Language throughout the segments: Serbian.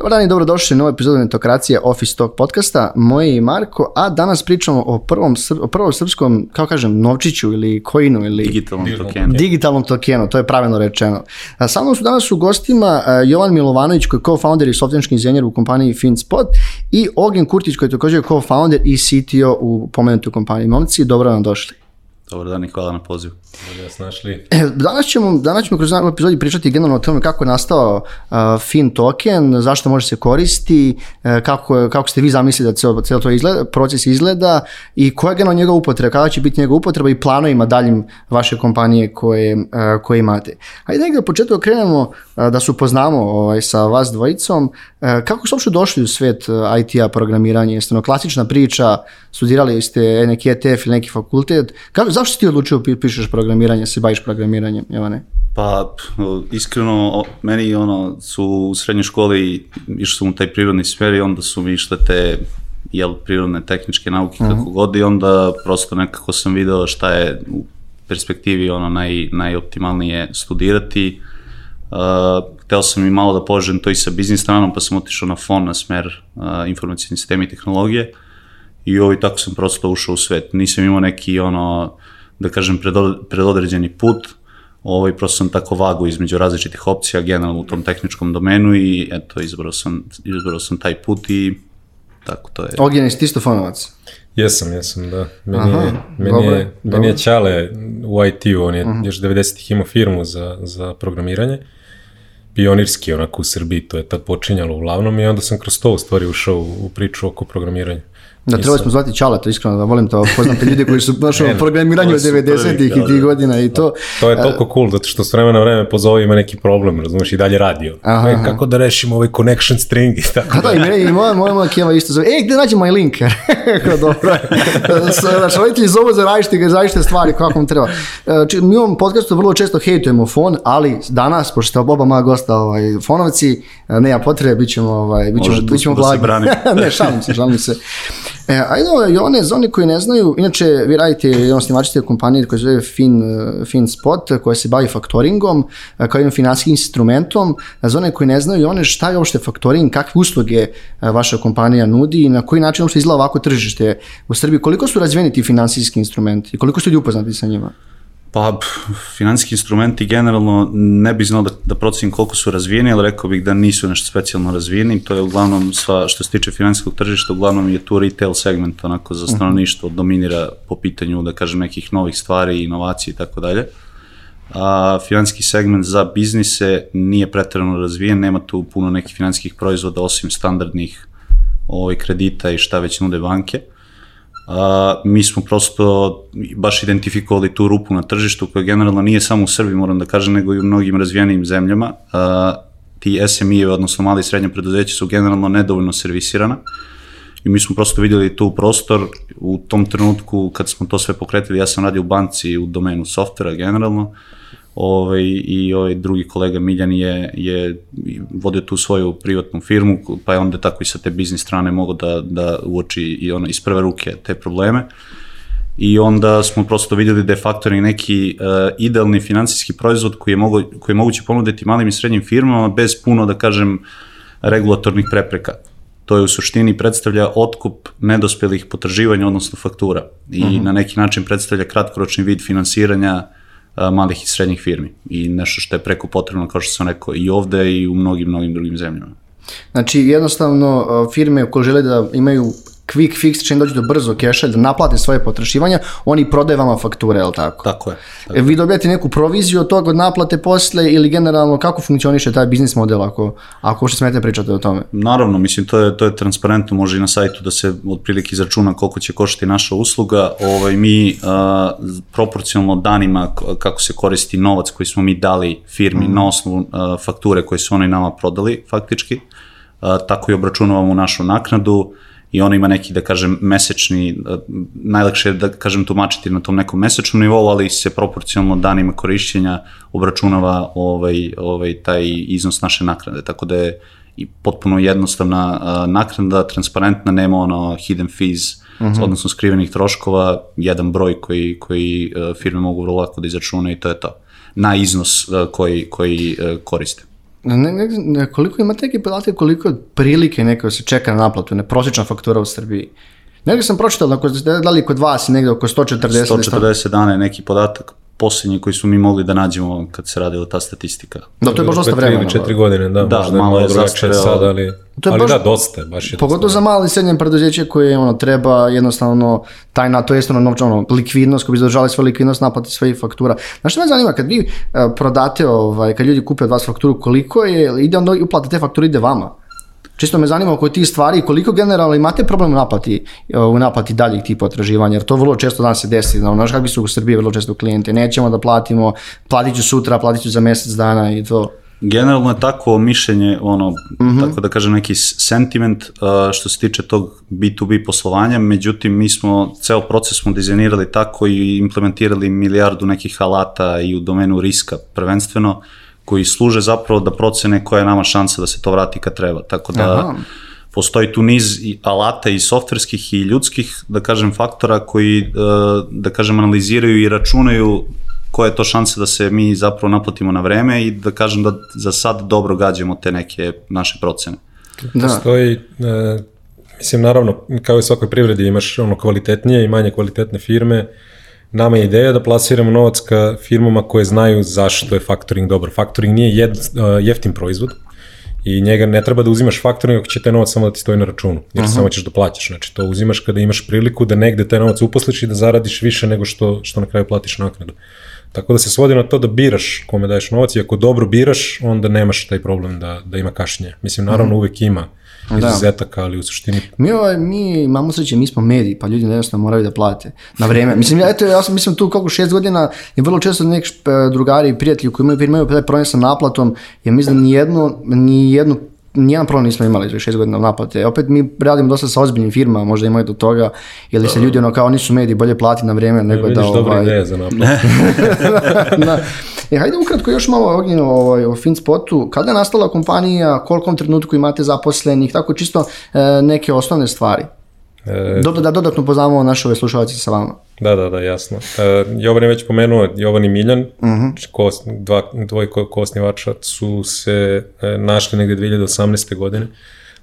Dobar dan i dobrodošli u novu epizodu Netokracije Office Talk podcasta. Moje je Marko, a danas pričamo o prvom, sr- o prvom srpskom, kako kažem, novčiću ili koinu ili digitalnom tokenu. digitalnom tokenu, to je pravilno rečeno. A, Sa mnom su danas u gostima a, Jovan Milovanović koji je co-founder i softverski inženjer u kompaniji FinSpot i Ognjen Kurtić koji je također co-founder i CTO u pomenutoj kompaniji. Momci, dobro nam došli. Dobar dan i hvala na pozivu. Bolje vas našli. E, Danas ćemo, danas ćemo kroz ovu epizodi pričati generalno o tome kako je nastao uh, fin token, zašto može se koristi, e, kako, je- kako ste vi zamislili da cijelo, cijelo to izgleda, proces izgleda i koja je generalno njegova upotreba, kada će biti njegova upotreba i planovima daljim vaše kompanije koje, uh, koje imate. Hajde negdje u početku da krenemo uh, da se upoznamo ovaj, sa vas dvojicom. Uh, kako ste uopšte došli u svet uh, IT-a, programiranja? Jeste ono klasična priča, studirali ste neki ETF ili neki fakultet. Kako, zašto si ti odlučio pi- pišeš programiranje, se baviš programiranjem, Jovane? Pa, iskreno, meni ono, su u srednjoj školi išao sam u taj prirodni smer i onda su mi išle te jel, prirodne tehničke nauke kako god i onda prosto nekako sam video šta je u perspektivi ono naj, najoptimalnije studirati. Uh, hteo sam i malo da požem to i sa biznis stranom, pa sam otišao na FON na smer uh, informacijni sistemi i tehnologije i ovaj tako sam prosto ušao u svet. Nisam imao neki ono, da kažem, predo, predodređeni put, ovaj, prosto sam tako vago između različitih opcija, generalno u tom tehničkom domenu i eto, izbrao sam, izbrao sam taj put i tako to je. Ognjen, jesi ti isto fonovac? Jesam, jesam, da. Meni, Aha, je, meni, dobro, je, meni je Ćale u IT-u, on je još 90-ih imao firmu za, za programiranje. Pionirski, onako u Srbiji, to je tad počinjalo uglavnom i onda sam kroz to u stvari ušao u, u priču oko programiranja. Da, trebali smo zvati Čaleta, iskreno, da volim to, poznam te ljude koji su baš u programiranju od su prvi, 90-ih i da, tih da. godina i to. To je toliko cool, zato što s vremena na vreme pozove ima neki problem, razumeš, i dalje radio. Aha, E, kako da rešimo ovaj connection string i tako Pa da, i moja, moja, moja keva isto zove, ej, gde nađem moj link? Kao dobro. Znači, roditelji zovu za različite, za različite stvari, kako vam treba. E, či- Mi u ovom podcastu vrlo često hejtujemo fon, ali danas, pošto ste oba moja gosta ovaj, fonovci, e, nema potrebe, bit ćemo, ovaj, bit ćemo, Može tu bit ćemo da se branimo. ne, šalim se, šalim se. E, ajde, ovaj, Jone, za one koji ne znaju, inače vi radite jedan snimačite kompanije koja se zove fin, eh, FinSpot, koja se bavi faktoringom, eh, kao jednom finansijskim instrumentom. A Za one koji ne znaju, Jone, šta je uopšte faktoring, kakve usluge vaša kompanija nudi i na koji način uopšte izgleda ovako tržište u Srbiji? Koliko su razvijeni ti finansijski instrumenti i koliko ste ljudi upoznati sa njima? Pa, finansijski instrumenti generalno ne bi znao da, da procenim koliko su razvijeni, ali rekao bih da nisu nešto specijalno razvijeni. To je uglavnom, sva, što se tiče finansijskog tržišta, uglavnom je tu retail segment, onako za stanovništvo dominira po pitanju, da kažem, nekih novih stvari, inovacije i tako dalje. A finansijski segment za biznise nije pretarano razvijen, nema tu puno nekih finansijskih proizvoda osim standardnih ovaj, kredita i šta već nude banke. A, mi smo prosto baš identifikovali tu rupu na tržištu koja generalno nije samo u Srbiji, moram da kažem, nego i u mnogim razvijenim zemljama. A, ti SMI-evi, odnosno mali i srednje preduzeće, su generalno nedovoljno servisirana i mi smo prosto vidjeli tu prostor u tom trenutku kad smo to sve pokretili, ja sam radio u banci u domenu softvera generalno, ovaj, i ovaj drugi kolega Miljan je, je vodio tu svoju privatnu firmu, pa je onda tako i sa te biznis strane mogao da, da uoči i ono, iz prve ruke te probleme. I onda smo prosto vidjeli da je faktoring neki uh, idealni finansijski proizvod koji je, mogo, koji je moguće ponuditi malim i srednjim firmama bez puno, da kažem, regulatornih prepreka. To je u suštini predstavlja otkup nedospelih potraživanja, odnosno faktura. I uh -huh. na neki način predstavlja kratkoročni vid finansiranja malih i srednjih firmi. I nešto što je preko potrebno, kao što sam rekao, i ovde i u mnogim, mnogim drugim zemljama. Znači, jednostavno, firme koje žele da imaju quick fix, čim dođu do brzo keša, da naplate svoje potraživanja, oni prodaju vama fakture, je li tako? Tako je. Tako. E, vi dobijate neku proviziju od toga od naplate posle ili generalno kako funkcioniše taj biznis model ako, ako uopšte smete pričati o tome? Naravno, mislim, to je, to je transparentno, može i na sajtu da se otprilike izračuna koliko će koštati naša usluga. Ovaj, mi a, proporcionalno danima kako se koristi novac koji smo mi dali firmi mm. na osnovu a, fakture koje su oni nama prodali faktički, a, tako i obračunavamo našu naknadu i ona ima neki, da kažem, mesečni, a, najlakše je da kažem tumačiti na tom nekom mesečnom nivou, ali se proporcionalno danima korišćenja obračunava ovaj, ovaj, taj iznos naše naknade, tako da je i potpuno jednostavna a, naknada, transparentna, nema ono hidden fees, uh -huh. odnosno skrivenih troškova, jedan broj koji, koji a, firme mogu vrlo lako da izračunaju i to je to, na iznos koji, koji koriste. Ne, ne, ne, koliko imate neke podatke, koliko prilike neko se čeka na naplatu, ne prosječna faktura u Srbiji? Negdje sam pročitao, da li kod vas negdje oko 140 140 dana je neki podatak posljednji koji smo mi mogli da nađemo kad se radila ta statistika. Da, to je baš dosta vremena. Ili četiri godine, da, da možda malo je zastarelo. sad, ali, To je ali baš- da, dosta je, baš je Pogotovo dosta. za mali i srednje preduzeće koje ono, treba jednostavno taj na to jest ono novčano likvidnost, koji bi zadržali svoju likvidnost naplati svojih faktura. Znaš što me zanima, kad vi e, prodate, ovaj, kad ljudi kupe od vas fakturu, koliko je, ide onda uplata te fakture ide vama? Čisto me zanima oko tih stvari, koliko generalno imate problem u naplati, u naplati daljih tih potraživanja, jer to vrlo često danas se desi, znači, znaš kakvi su u Srbiji vrlo često klijenti, nećemo da platimo, platit ću sutra, platit ću za mjesec dana i to. Generalno je takvo mišljenje, ono, tako da kažem, neki sentiment što se tiče tog B2B poslovanja, međutim, mi smo, ceo proces smo dizajnirali tako i implementirali milijardu nekih alata i u domenu riska prvenstveno, koji služe zapravo da procene koja je nama šansa da se to vrati kad treba. Tako da Aha. postoji tu niz i alata i softverskih i ljudskih, da kažem, faktora koji, uh, da kažem, analiziraju i računaju koja je to šansa da se mi zapravo naplatimo na vreme i da kažem da za sad dobro gađamo te neke naše procene. Da. Postoji, e, mislim, naravno, kao i svakoj privredi imaš ono kvalitetnije i manje kvalitetne firme. Nama je ideja da plasiramo novac ka firmama koje znaju zašto je faktoring dobar. Faktoring nije jed, e, jeftin proizvod i njega ne treba da uzimaš faktoring ako će taj novac samo da ti stoji na računu, jer samo ćeš da plaćaš. Znači, to uzimaš kada imaš priliku da negde taj novac uposliš i da zaradiš više nego što, što na kraju platiš naknadu. Tako da se svodi na to da biraš kome daješ novac i ako dobro biraš, onda nemaš taj problem da, da ima kašnje. Mislim, naravno uvek ima izuzetaka, ali u suštini Mi, ovaj, mi imamo sreće, mi smo mediji, pa ljudi jednostavno moraju da plate na vreme. Mislim, ja, eto, ja sam mislim tu koliko šest godina i vrlo često neki šp- drugari i prijatelji koji imaju firme imaju taj problem sa naplatom, ja mislim da nijednu, nijednu nijedan problem nismo imali za šest godina naplate. Opet mi radimo dosta sa ozbiljnim firmama, možda imaju do toga, ili se ljudi ono kao nisu mediji bolje plati na vreme nego vidiš da dobra ovaj, ideja za naplatu. da. E, hajde ukratko još malo ognjeno ovaj, o FinSpotu. Kada je nastala kompanija, kolikom trenutku imate zaposlenih, tako čisto e, neke osnovne stvari. E, Dobro da dodatno poznamo naše ove slušalci sa vama. Da, da, da, jasno. E, Jovan je već pomenuo, Jovan i Miljan, ko, dva, dvoje ko, koosnivača su se e, našli negde 2018. godine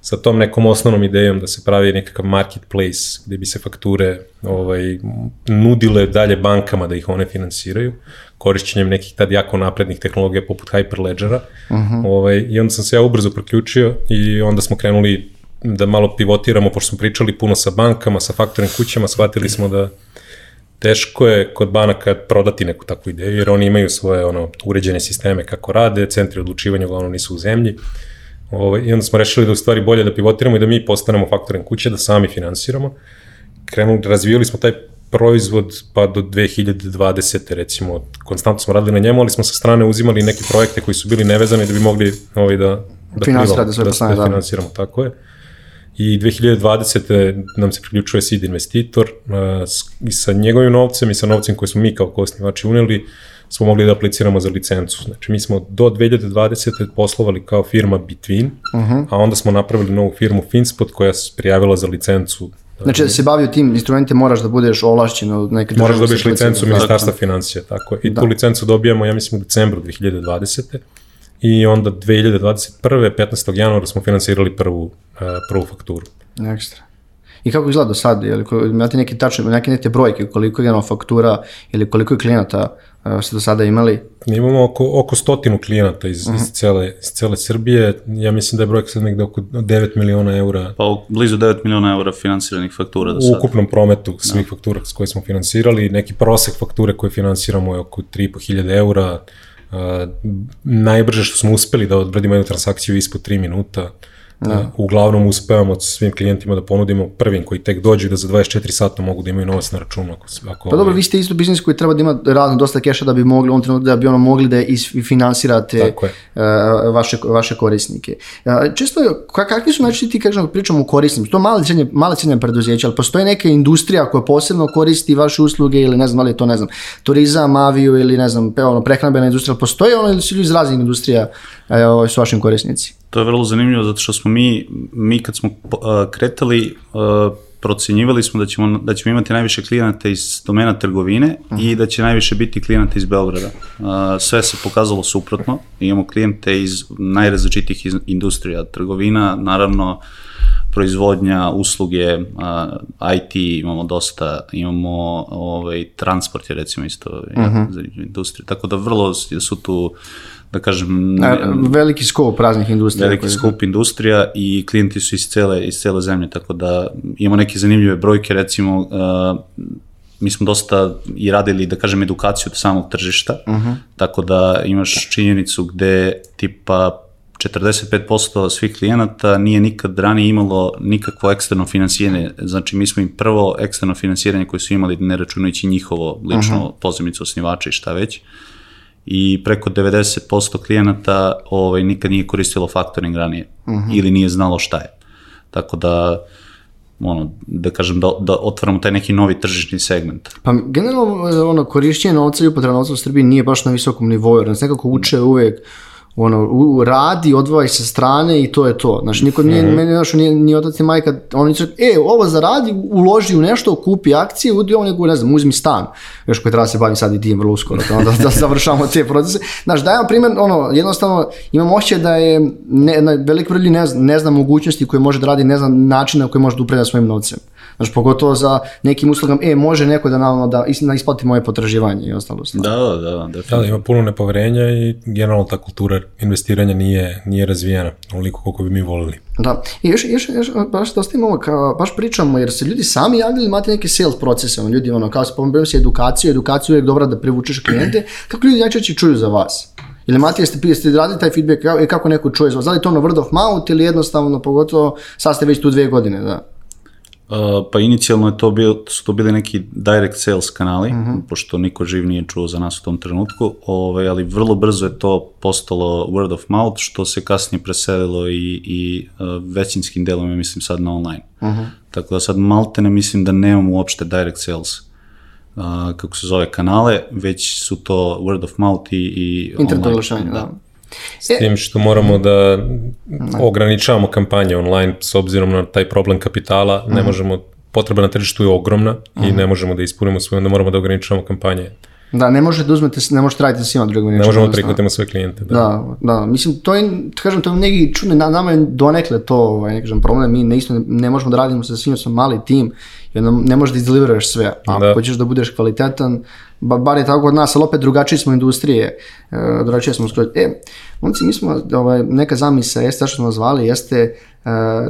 sa tom nekom osnovnom idejom da se pravi nekakav marketplace gde bi se fakture ovaj, nudile dalje bankama da ih one finansiraju korišćenjem nekih tad jako naprednih tehnologija poput Hyperledgera. ovaj, I onda sam se ja ubrzo priključio i onda smo krenuli da malo pivotiramo, pošto smo pričali puno sa bankama, sa faktoring kućama, shvatili smo da teško je kod banaka prodati neku takvu ideju, jer oni imaju svoje ono, uređene sisteme kako rade, centri odlučivanja uglavnom nisu u zemlji. Ovaj, I onda smo rešili da u stvari bolje da pivotiramo i da mi postanemo faktoring kuće, da sami finansiramo. Krenuli, razvijali smo taj proizvod pa do 2020. recimo, konstantno smo radili na njemu, ali smo sa strane uzimali neke projekte koji su bili nevezani da bi mogli ovaj, da, da, Finansirate plivamo, sve da, po strane, da da. finansiramo, tako je. I 2020. nam se priključuje seed investitor uh, i sa njegovim novcem i sa novcem koji smo mi kao kosnivači uneli smo mogli da apliciramo za licencu. Znači mi smo do 2020. poslovali kao firma Between, a onda smo napravili novu firmu Finspot koja se prijavila za licencu. Znači da se bavio tim instrumentima moraš da budeš ovlašćen od neke Moraš da dobiješ licencu Ministarstva financija, tako je. I tu licencu dobijamo, ja mislim, u decembru 2020. I onda 2021. 15. januara smo finansirali prvu, uh, prvu fakturu. Ekstra. I kako izgleda do sad? Je li, imate neki tačne, neke neke brojke, koliko je faktura ili koliko je klijenata uh, ste do sada imali? Imamo oko, oko stotinu klijenata iz, iz, cele, iz cele Srbije. Ja mislim da je brojka sad negde oko 9 miliona eura Pa u- blizu 9 miliona eura finansiranih faktura do u sada. ukupnom prometu svih faktura s koje smo finansirali. Neki prosek fakture koje finansiramo je oko 3.500 eura. Uh, najbrže što smo uspeli da odradimo jednu transakciju ispod 3 minuta. Uh, uglavnom uspevamo svim klijentima da ponudimo prvim koji tek dođu i da za 24 sata mogu da imaju novac na računu. Ako, ako Pa dobro, vi ste isto biznis koji treba da ima radno dosta keša da bi mogli u ovom trenutku da bi ono mogli da isfinansirate uh, vaše, vaše korisnike. Uh, često, ka, kakvi su znači ti kažemo pričamo o korisnicima, to male srednje, male srednje preduzeća, ali postoji neka industrija koja posebno koristi vaše usluge ili ne znam da li je to ne znam, turizam, aviju ili ne znam, ono, prehrambena industrija, ali postoji ono ili su iz raznih industrija uh, su vaši korisnici? To je vrlo zanimljivo zato što smo mi, mi kad smo kretali, procenjivali smo da ćemo, da ćemo imati najviše klijenata iz domena trgovine uh -huh. i da će najviše biti klijenata iz Beograda. Sve se pokazalo suprotno. Imamo klijente iz najrazličitih industrija. Trgovina, naravno, proizvodnja, usluge, IT imamo dosta, imamo ovaj, transport je recimo isto uh -huh. za industriju. Tako da vrlo su tu da kažem... Ne, veliki skup raznih industrija. Veliki skup industrija i klijenti su iz cele, iz cele zemlje, tako da imamo neke zanimljive brojke, recimo uh, mi smo dosta i radili, da kažem, edukaciju od samog tržišta, uh -huh. tako da imaš činjenicu gde tipa 45% svih klijenata nije nikad ranije imalo nikakvo eksterno finansiranje. Znači, mi smo im prvo eksterno finansiranje koje su imali, ne računajući njihovo lično uh -huh. pozemicu osnivača i šta već, i preko 90% klijenata ovaj, nikad nije koristilo faktoring ranije uh mhm. -huh. ili nije znalo šta je. Tako da, ono, da kažem, da, da otvaramo taj neki novi tržišni segment. Pa generalno, ono, korišćenje novca i upotreba novca u Srbiji nije baš na visokom nivou, jer nas nekako uče uvek ono, u, radi, odvoji sa strane i to je to. Znači, niko nije, mm -hmm. meni znaš, nije, ni otac ni majka, oni su, e, ovo zaradi, uloži u nešto, kupi akcije, udi ovo nego, ne znam, uzmi stan. Još koji treba da se bavim sad i tim vrlo uskoro, da, da, da završamo te procese. Znaš, dajem primjer, ono, jednostavno, imam ošće da je, ne, na velik broj ne, zna, ne zna mogućnosti koje može da radi, ne zna načina na koji može da upravlja svojim novcem. Znaš, pogotovo za nekim uslugama, e, može neko da naravno da, da isplati moje potraživanje i ostalo stvari. Da, da, da, da, definitivno. Da, ima puno nepoverenja i generalno ta kultura investiranja nije, nije razvijena, onoliko koliko bi mi volili. Da, i još, još, još baš da ostavimo, kao, baš pričamo, jer se ljudi sami javljali, imate neke sales procese, ono, ljudi, ono, kao spomenuo se edukaciju, edukaciju je dobra da privučeš klijente, kako ljudi najčešće čuju za vas? Ili Matija, ste, ste radili taj feedback, kako neko čuje za vas? Da li to ono word of mouth ili jednostavno, pogotovo, sad ste već tu dve godine, da? Uh, pa inicijalno je to bil, su to bili neki direct sales kanali, uh mhm. -huh. pošto niko živ nije čuo za nas u tom trenutku, ovaj, ali vrlo brzo je to postalo word of mouth, što se kasnije preselilo i, i uh, većinskim delom, ja mislim sad na online. Uh mhm. -huh. Tako da sad malte ne mislim da nemamo uopšte direct sales uh, kako se zove kanale, već su to word of mouth i, i Internet online. da. da. S tim što moramo da ograničavamo kampanje online s obzirom na taj problem kapitala, ne mhm. možemo, potreba na tržištu je ogromna i ne možemo da ispunimo svoje, onda moramo da ograničavamo kampanje. Da, ne možete da uzmete, ne možete raditi sa svima drugim. Ne možemo da prihvatimo sve klijente. Da. da, da, mislim, to je, kažem, to je neki čudni, na, nama je donekle to, ovaj, ne kažem, problem, mi ne, isto, ne možemo da radimo sa svima, smo mali tim, i onda ne možeš da izdeliveraš sve. A da. hoćeš da budeš kvalitetan, ba, bar je tako od nas, ali opet drugačiji smo industrije, e, drugačije smo skroz. E, momci, mi smo, ovaj, neka zamisa jeste, što smo zvali, jeste, e,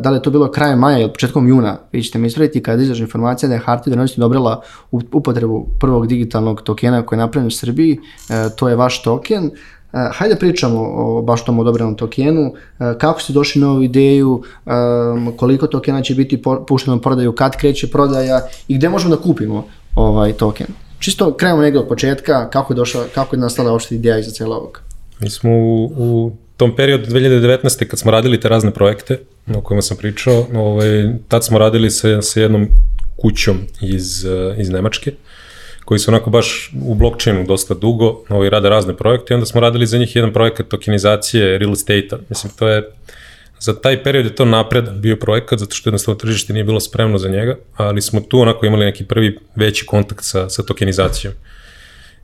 da li je to bilo krajem maja ili početkom juna, vi ćete mi ispraviti kada izađe informacija da je Hartija Vrednosti dobrila upotrebu prvog digitalnog tokena koji je napravljen u Srbiji, e, to je vaš token, Uh, hajde pričamo o baš tom odobrenom tokenu, uh, kako ste došli na ovu ideju, um, koliko tokena će biti pušteno u prodaju, kad kreće prodaja i gde možemo da kupimo ovaj token. Čisto krenemo negde od početka, kako je, došla, kako je nastala uopšte ideja iza cijela ovog? Mi smo u, u tom periodu 2019. kad smo radili te razne projekte o kojima sam pričao, ovaj, tad smo radili sa, sa jednom kućom iz, iz Nemačke, koji su onako baš u blockchainu dosta dugo, ovaj, rade razne projekte i onda smo radili za njih jedan projekat tokenizacije real estate-a. Mislim, to je, za taj period je to napred bio projekat, zato što jednostavno tržište nije bilo spremno za njega, ali smo tu onako imali neki prvi veći kontakt sa, sa tokenizacijom.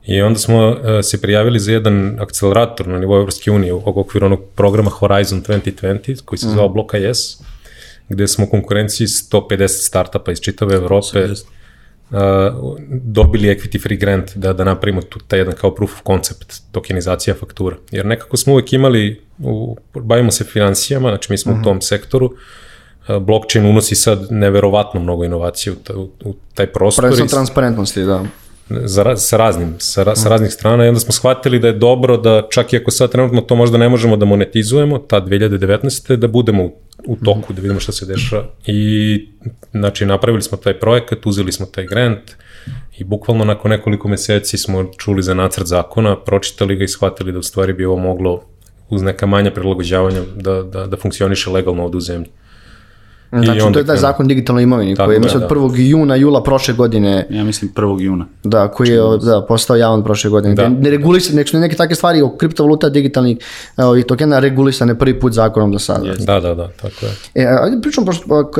I onda smo uh, se prijavili za jedan akcelerator na nivou Evropske unije u okviru onog programa Horizon 2020, koji se zvao mm. Bloka Yes, gde smo u konkurenciji 150 startupa iz čitave Evrope uh, dobili equity free grant da, da napravimo tu taj jedan kao proof of concept, tokenizacija faktura. Jer nekako smo uvek imali, u, bavimo se financijama, znači mi smo uh -huh. u mhm. tom sektoru, blockchain unosi sad neverovatno mnogo inovacije u, u, u taj prostor. Prvenstveno transparentnosti, da za, sa raznim, sa, sa raznih strana i onda smo shvatili da je dobro da čak i ako sad trenutno to možda ne možemo da monetizujemo, ta 2019. da budemo u, u toku, da vidimo šta se dešava i znači napravili smo taj projekat, uzeli smo taj grant i bukvalno nakon nekoliko meseci smo čuli za nacrt zakona, pročitali ga i shvatili da u stvari bi ovo moglo uz neka manja prilagođavanja da, da, da funkcioniše legalno od u zemlji. Znači, to je taj zakon digitalnoj imovini koji je mislim od 1. juna, jula prošle godine. Ja mislim 1. juna. Da, koji je da, postao javan prošle godine. Da. Ne regulisane, neke, neke takve stvari o kriptovaluta digitalnih i tokena regulisane prvi put zakonom do sada. Yes. Da, da, da, tako je. E, ajde pričamo, pošto,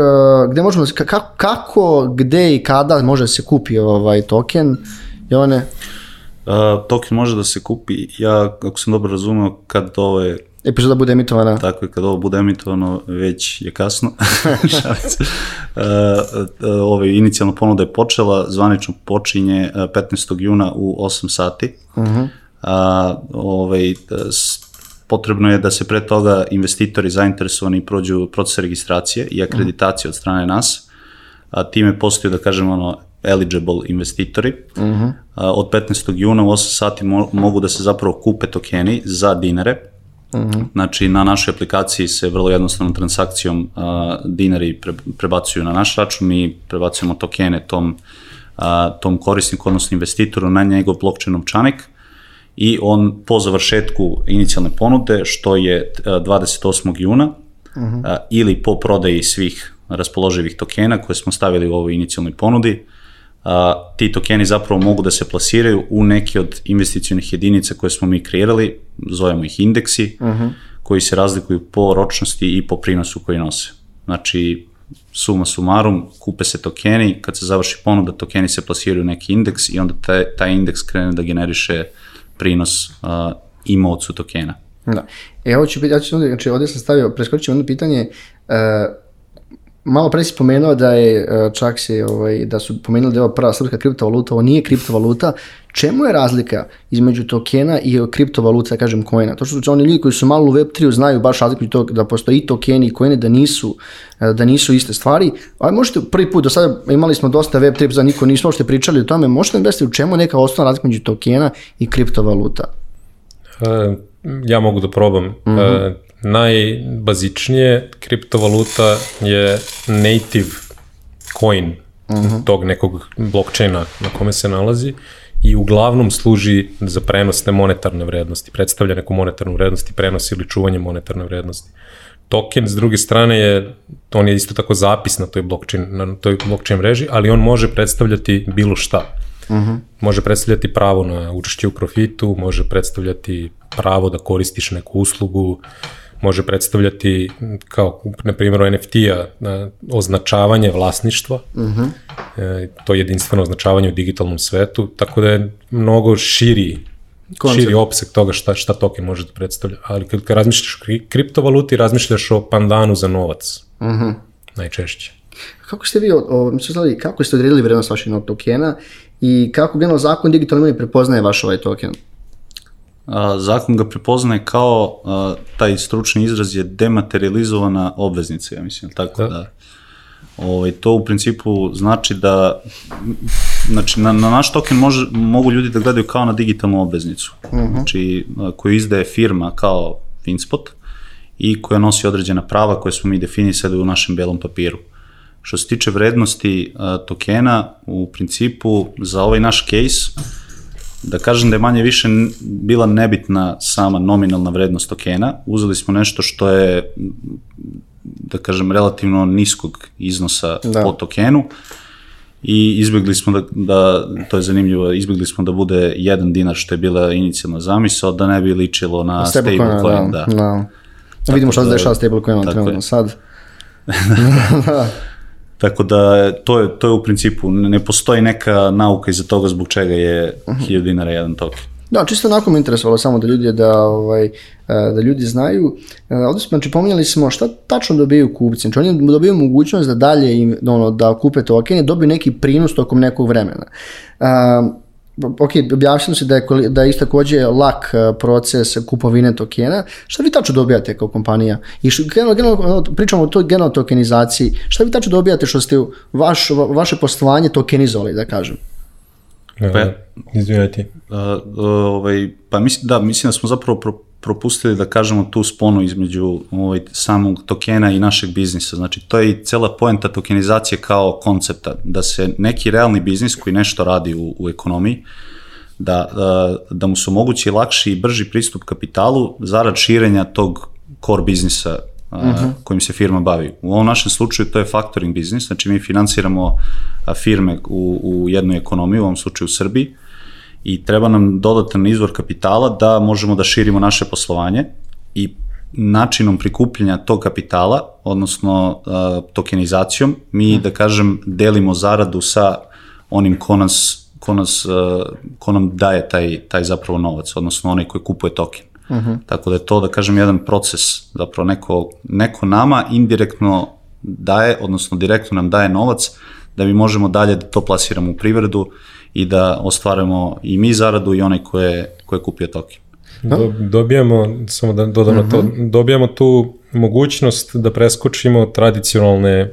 gde možemo, kako, kako, gde i kada može da se kupi ovaj token, Jovane? Uh, token može da se kupi, ja, ako sam dobro razumeo, kad ove epizoda bude emitovana. Tako je, kad ovo bude emitovano, već je kasno. uh, ove, inicijalna ponuda je počela, zvanično počinje 15. juna u 8 sati. Uh -huh. uh, ovaj, potrebno je da se pre toga investitori zainteresovani prođu proces registracije i akreditacije od strane nas. A time postoji, da kažemo, ono, eligible investitori. Uh -huh. Od 15. juna u 8 sati mo mogu da se zapravo kupe tokeni za dinare, -hmm. Znači, na našoj aplikaciji se vrlo jednostavnom transakcijom uh, dinari pre, prebacuju na naš račun, mi prebacujemo tokene tom, uh, tom korisniku, odnosno investitoru na njegov blockchain novčanik i on po završetku inicijalne ponude, što je 28. juna, uh -huh. uh, ili po prodaji svih raspoloživih tokena koje smo stavili u ovoj inicijalnoj ponudi, a, ti tokeni zapravo mogu da se plasiraju u neke od investicionih jedinica koje smo mi kreirali, zovemo ih indeksi, uh mhm. -huh. koji se razlikuju po ročnosti i po prinosu koji nose. Znači, suma sumarum, kupe se tokeni, kad se završi ponuda, tokeni se plasiraju u neki indeks i onda taj, taj indeks krene da generiše prinos uh, imovcu tokena. Da. E, ovo ću ja ću, znači, ovdje sam stavio, preskočio jedno pitanje, uh, malo pre si pomenuo da je e, čak se ovaj, da su pomenuli da je ovo prva srpska kriptovaluta, ovo nije kriptovaluta. Čemu je razlika između tokena i kriptovaluta, da kažem, kojena? To što su oni ljudi koji su malo u Web3 znaju baš razliku to da postoji i tokeni i kojene da nisu, e, da nisu iste stvari. Ali možete prvi put, do sada imali smo dosta Web3, za niko nismo uopšte pričali o tome, možete nam u čemu neka osnovna razlika među tokena i kriptovaluta? Uh, ja mogu da probam. Mm -hmm. uh, najbazičnije kriptovaluta je native coin uh mhm. -huh. tog nekog blockchaina na kome se nalazi i uglavnom služi za prenos te monetarne vrednosti, predstavlja neku monetarnu vrednost i prenos ili čuvanje monetarne vrednosti. Token, s druge strane, je, on je isto tako zapis na toj blockchain, na toj blockchain mreži, ali on može predstavljati bilo šta. Uh mhm. -huh. Može predstavljati pravo na učešće u profitu, može predstavljati pravo da koristiš neku uslugu, uh, može predstavljati kao, na primjer, NFT-a označavanje vlasništva, uh mhm. -huh. e, to je jedinstveno označavanje u digitalnom svetu, tako da je mnogo širi Koncept. širi opsek toga šta, šta token može da predstavlja. Ali kad, kad razmišljaš o kriptovaluti, razmišljaš o pandanu za novac. Uh mhm. -huh. Najčešće. Kako ste vi, o, o, kako ste odredili vrednost vašeg tokena i kako generalno zakon digitalno prepoznaje vaš ovaj token? A, zakon ga prepoznaje kao, a, taj stručni izraz je dematerializovana obveznica, ja mislim, tako da, da Ovaj, to u principu znači da znači, na, na naš token može, mogu ljudi da gledaju kao na digitalnu obveznicu, uh mhm. -huh. znači, koju izdaje firma kao Finspot i koja nosi određena prava koje smo mi definisali u našem belom papiru. Što se tiče vrednosti a, tokena, u principu za ovaj naš case, da kažem da je manje više bila nebitna sama nominalna vrednost tokena. Uzeli smo nešto što je, da kažem, relativno niskog iznosa da. po tokenu i izbjegli smo da, da, to je zanimljivo, izbjegli smo da bude jedan dinar što je bila inicijalna zamisao, da ne bi ličilo na stablecoin. Da, da. da. Vidimo šta se da, dešava stablecoinom trenutno sad. da. Tako da to je, to je u principu, ne postoji neka nauka iza toga zbog čega je uh -huh. 1000 dinara jedan token. Da, čisto onako me interesovalo samo da ljudi da ovaj e, da ljudi znaju. E, ovde smo znači pominjali smo šta tačno dobijaju kupci. Znači oni dobijaju mogućnost da dalje im ono da kupe tokene, dobiju neki prinos tokom nekog vremena. Uh, ok, objavljeno se da je, da je isto takođe lak e, proces kupovine tokena. Šta vi tačno dobijate kao kompanija? I što, generalno, generalno, pričamo o toj generalno tokenizaciji. Šta vi tačno dobijate što ste vaš, vaše poslovanje tokenizovali, da kažem? Pa, Izvinjati. Uh, ovaj, pa mislim, da, mislim da smo zapravo pro, propustili da kažemo tu sponu između ovaj, samog tokena i našeg biznisa. Znači, to je i cela poenta tokenizacije kao koncepta, da se neki realni biznis koji nešto radi u, u ekonomiji, da, da, da mu se omogući lakši i brži pristup kapitalu zarad širenja tog core biznisa uh kojim se firma bavi. U ovom našem slučaju to je factoring biznis, znači mi finansiramo a, firme u, u jednoj ekonomiji, u ovom slučaju u Srbiji, i treba nam dodatan izvor kapitala da možemo da širimo naše poslovanje i načinom prikupljanja tog kapitala, odnosno tokenizacijom, mi, da kažem, delimo zaradu sa onim ko nas, ko, nas, ko nam daje taj, taj zapravo novac, odnosno onaj koji kupuje token. Uh -huh. Tako da je to, da kažem, jedan proces, zapravo neko, neko nama indirektno daje, odnosno direktno nam daje novac da mi možemo dalje da to plasiramo u privredu i da ostvarujemo i mi zaradu i onaj ko je, ko je kupio token. Do, dobijamo, samo da dodam uh -huh. to, mhm. dobijamo tu mogućnost da preskočimo tradicionalne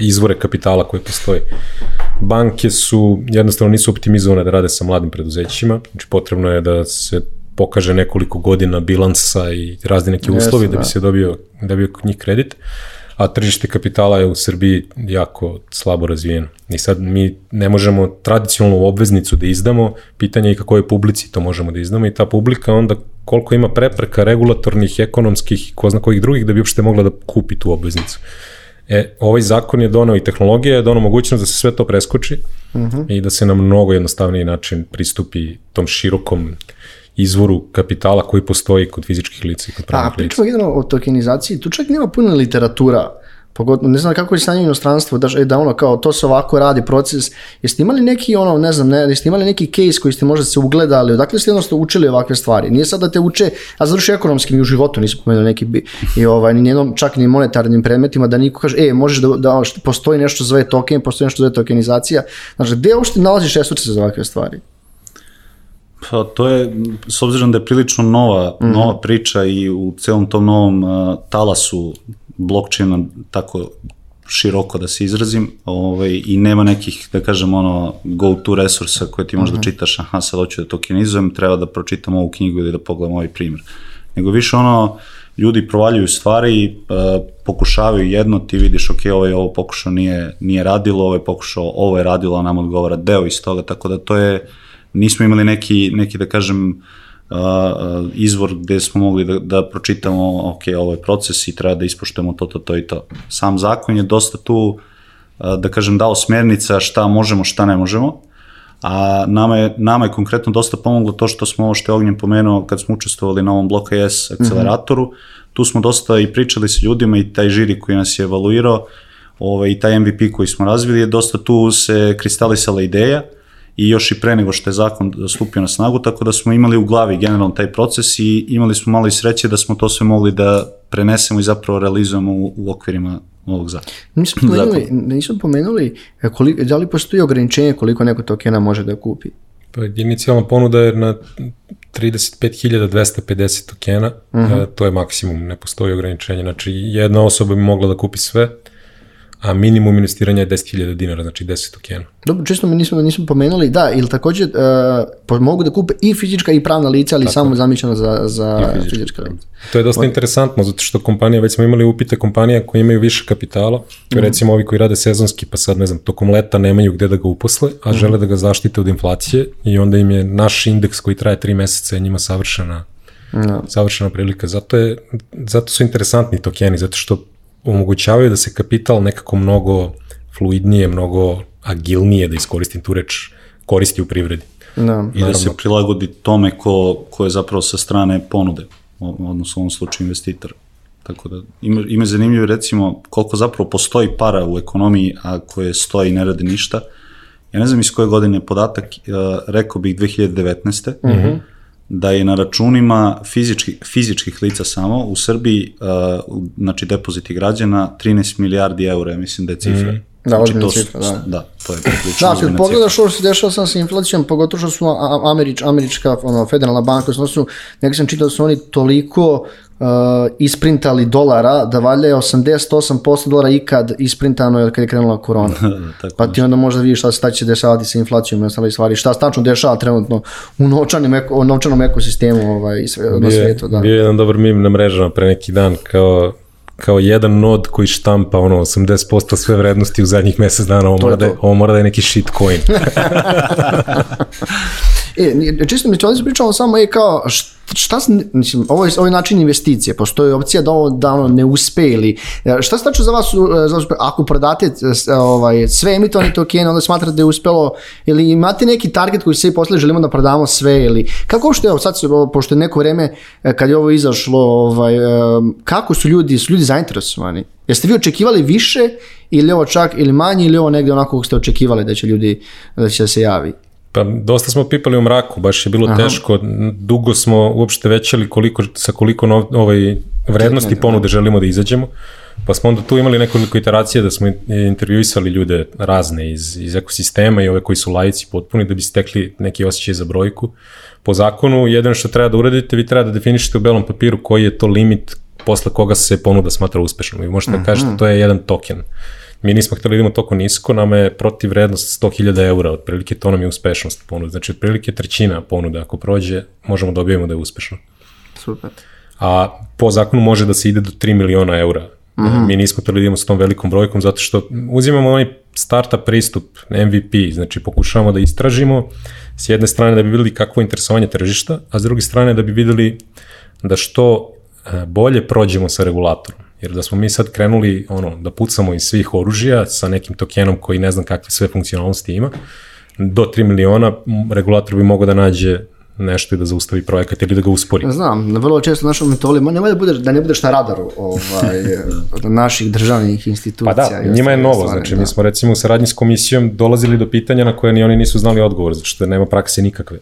izvore kapitala koje postoje. Banke su, jednostavno nisu optimizovane da rade sa mladim preduzećima, znači potrebno je da se pokaže nekoliko godina bilansa i razni neki uslovi Jesu, da bi da. se dobio, da bi njih kredit. Uh, a tržište kapitala je u Srbiji jako slabo razvijeno. I sad mi ne možemo tradicionalnu obveznicu da izdamo, pitanje je kako je publici to možemo da izdamo i ta publika onda koliko ima prepreka regulatornih, ekonomskih i ko zna kojih drugih da bi uopšte mogla da kupi tu obveznicu. E, ovaj zakon je donao i tehnologija je donao mogućnost da se sve to preskoči uh mhm. -huh. i da se na mnogo jednostavniji način pristupi tom širokom izvoru kapitala koji postoji kod fizičkih lica i kod pravnih lica. A pričamo generalno o tokenizaciji, tu čak nema puno literatura, pogotovo, ne znam kako je stanje u inostranstvu, da, da ono kao to se ovako radi proces, jeste imali neki ono, ne znam, ne, jeste imali neki case koji ste možda se ugledali, odakle ste jednostavno učili ovakve stvari, nije sad da te uče, a završi ekonomskim i u životu, nisu pomenuli neki bi, i ovaj, ni jednom, čak ni monetarnim predmetima, da niko kaže, e, možeš da, da postoji nešto zove token, postoji nešto zove tokenizacija, znači, gde uopšte nalaziš resurse za ovakve stvari? Pa to je, s obzirom da je prilično nova, mm -hmm. nova priča i u celom tom novom uh, talasu blockchaina tako široko da se izrazim ovaj, i nema nekih, da kažem, ono, go-to resursa koje ti možda mm -hmm. čitaš, aha, sad hoću da tokenizujem, treba da pročitam ovu knjigu ili da pogledam ovaj primjer. Nego više ono, ljudi provaljuju stvari, uh, pokušavaju jedno, ti vidiš, ok, ovo je ovo pokušao, nije, nije radilo, ovo je pokušao, ovo je radilo, a nam odgovara deo iz toga, tako da to je, uh, nismo imali neki, neki da kažem, uh, izvor gde smo mogli da, da pročitamo, ok, ovo je proces i treba da ispoštujemo to, to, to i to. Sam zakon je dosta tu, uh, da kažem, dao smernica šta možemo, šta ne možemo, a nama je, nama je konkretno dosta pomoglo to što smo ovo što je Ognjen pomenuo kad smo učestvovali na ovom Bloka S akceleratoru, mm -hmm. tu smo dosta i pričali sa ljudima i taj žiri koji nas je evaluirao, ovaj, i taj MVP koji smo razvili je dosta tu se kristalisala ideja, i još i pre nego što je zakon stupio na snagu, tako da smo imali u glavi generalno taj proces i imali smo malo i sreće da smo to sve mogli da prenesemo i zapravo realizujemo u, u okvirima ovog zakona. Nismo pomenuli, nismo pomenuli e, koliko, da li postoji ograničenje koliko neko tokena može da kupi? Pa inicijalna ponuda je na 35.250 tokena, uh mhm. -huh. to je maksimum, ne postoji ograničenje, znači jedna osoba bi mogla da kupi sve, a minimum investiranja je 10.000 dinara, znači 10 tokena. Dobro, čisto mi nismo, nismo pomenuli, da, ili takođe uh, mogu da kupe i fizička i pravna lica, ali Tako. samo zamišljeno za, za fizička, fizička lica. To je dosta Od... interesantno, zato što kompanija, već smo imali upite kompanija koje imaju više kapitala, mm. recimo ovi koji rade sezonski, pa sad ne znam, tokom leta nemaju gde da ga uposle, a mm. žele da ga zaštite od inflacije i onda im je naš indeks koji traje 3 meseca je njima savršena No. savršena prilika. Zato, je, zato su interesantni tokeni, zato što omogućavaju da se kapital nekako mnogo fluidnije, mnogo agilnije, da iskoristim tu reč, koristi u privredi. Da, I naravno. da se prilagodi tome ko, ko je zapravo sa strane ponude, odnosno u ovom slučaju investitor. Tako da ima, ima zanimljivo recimo koliko zapravo postoji para u ekonomiji, a koje stoji i ne radi ništa. Ja ne znam iz koje godine je podatak, uh, rekao bih 2019. Mm -hmm da je na računima fizički, fizičkih lica samo u Srbiji, uh, znači depoziti građana, 13 milijardi eura, mislim da je cifra. Mm. Da, znači, to, cifra, da. Da, to je prilično Da, kad pogledaš što se dešava sam sa inflacijom, pogotovo što su Američ, američka ono, federalna banka, su, nekako sam čitao da su oni toliko uh, isprintali dolara, da valjda je 88% dolara ikad isprintano kad je krenula korona. pa ti onda možda vidiš šta se će dešavati sa inflacijom i ostale stvari, šta stačno dešava trenutno u novčanim, eko, novčanom ekosistemu ovaj, sve, na svijetu. Da. Bio je jedan dobar mim na mrežama pre neki dan, kao kao jedan nod koji štampa ono 80% sve vrednosti u zadnjih mesec dana, ovo, mora, da, ovo mora da je neki shitcoin. e, čisto mi ovdje pričamo samo je kao, št, šta, mislim, ovo je, ovo je način investicije, postoji opcija da ovo da ono ne uspe ili, e, šta znači za vas, e, za uspe, ako prodate e, ovaj, sve emitovane tokene, onda smatrate da je uspelo, ili imate neki target koji se posle želimo da prodamo sve, ili, kako što evo, sad pošto je neko vreme, kad je ovo izašlo, ovaj, kako su ljudi, su ljudi zainteresovani? Jeste vi očekivali više ili ovo čak ili manje ili ovo negdje onako kako ste očekivali da će ljudi da će se javi? Pa dosta smo pipali u mraku, baš je bilo Aha. teško, dugo smo uopšte većali koliko, sa koliko nov, ovaj, vrednosti ponude želimo da izađemo, pa smo onda tu imali nekoliko iteracija da smo intervjuisali ljude razne iz, iz ekosistema i ove koji su lajci potpuni da bi stekli neki osjećaj za brojku. Po zakonu, jedino što treba da uradite, vi treba da definišete u belom papiru koji je to limit posle koga se ponuda smatra uspešnom. Vi možete da kažete to je jedan token. Mi nismo hteli da idemo toliko nisko, nama je protiv vrednost 100.000 eura, otprilike to nam je uspešnost ponude. Znači, otprilike trećina ponude, ako prođe, možemo da objavimo da je uspešno. Super. A po zakonu može da se ide do 3 miliona eura. Mm -hmm. Mi nismo hteli da idemo s tom velikom brojkom, zato što uzimamo onaj startup pristup, MVP, znači pokušavamo da istražimo s jedne strane da bi videli kakvo je interesovanje tržišta, a s druge strane da bi videli da što e, bolje prođemo sa regulatorom. Jer da smo mi sad krenuli ono, da pucamo iz svih oružja sa nekim tokenom koji ne znam kakve sve funkcionalnosti ima, do 3 miliona regulator bi mogao da nađe nešto i da zaustavi projekat ili da ga uspori. Znam, vrlo često našom metoli, nemoj da, budeš, da ne budeš na radaru ovaj, naših državnih institucija. Pa da, njima je novo, stvari, znači da. mi smo recimo u saradnji s komisijom dolazili do pitanja na koje ni oni nisu znali odgovor, zato što nema prakse nikakve.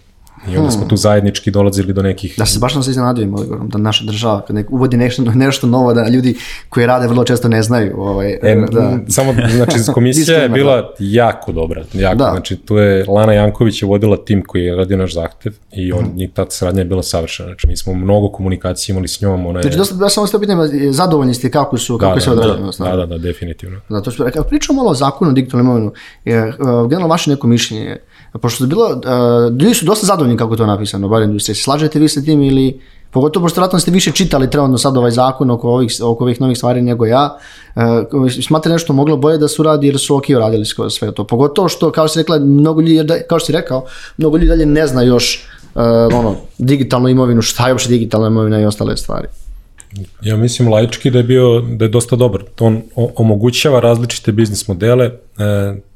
I onda smo tu zajednički dolazili do nekih... Da se baš nam se iznenadujemo odgovorom, da naša država kad nek uvodi nešto, nešto novo, da ljudi koji rade vrlo često ne znaju. Ovaj, E, da. Samo, znači, komisija je bila jako dobra, jako, Da. znači tu je Lana Janković je vodila tim koji je radio naš zahtev i on, njih ta saradnja je bila savršena, znači mi smo mnogo komunikacije imali s njom, ona je... Znači, dosta, ja samo ste pitam, zadovoljni ste kako su, kako da, je sve da, odrađeno? da, da, da, da, definitivno. Zato što, kad pričamo malo o zakonu o digitalnom imovinu, je, uh, generalno vaše neko mišljenje, pošto je bilo, uh, ljudi su dosta zadovoljni kako je to napisano, bar industrija. Slažete vi sa tim ili, pogotovo pošto vratno ste više čitali trenutno sad ovaj zakon oko ovih, oko ovih novih stvari nego ja, uh, smatrate nešto moglo bolje da su radi jer su ok radili sve to. Pogotovo što, kao si rekla, mnogo ljudi, da, kao što si rekao, mnogo ljudi dalje ne zna još uh, ono, digitalnu imovinu, šta je uopšte digitalna imovina i ostale stvari. Ja mislim laički da je bio, da je dosta dobar. To on omogućava različite biznis modele, e,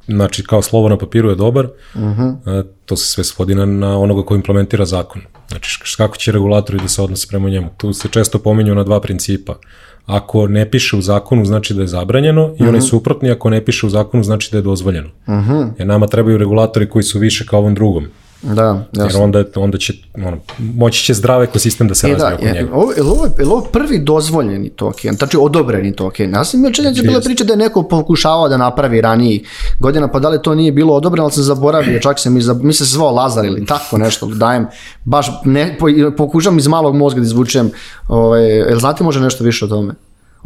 znači kao slovo na papiru je dobar, uh -huh. e, to se sve svodi na, na onoga ko implementira zakon. Znači kako će regulatori da se odnose prema njemu. Tu se često pominju na dva principa. Ako ne piše u zakonu, znači da je zabranjeno i onaj suprotni, ako ne piše u zakonu, znači da je dozvoljeno. Uh -huh. Jer nama trebaju regulatori koji su više kao ovom drugom. Da, Jer jasno. onda, onda će, ono, moći će zdrav ekosistem da se E razvije da, oko je, njega. ovo, je, ovo, je ovo prvi dozvoljeni token, znači odobreni token? Ja sam imao činjenica bila priča da je neko pokušavao da napravi ranijih godina, pa da li to nije bilo odobreno, ali sam zaboravio, čak sam i za, mi se zvao Lazar ili tako nešto, dajem, baš ne, po, pokušam iz malog mozga da izvučem, ovaj, jel znate možda nešto više o tome?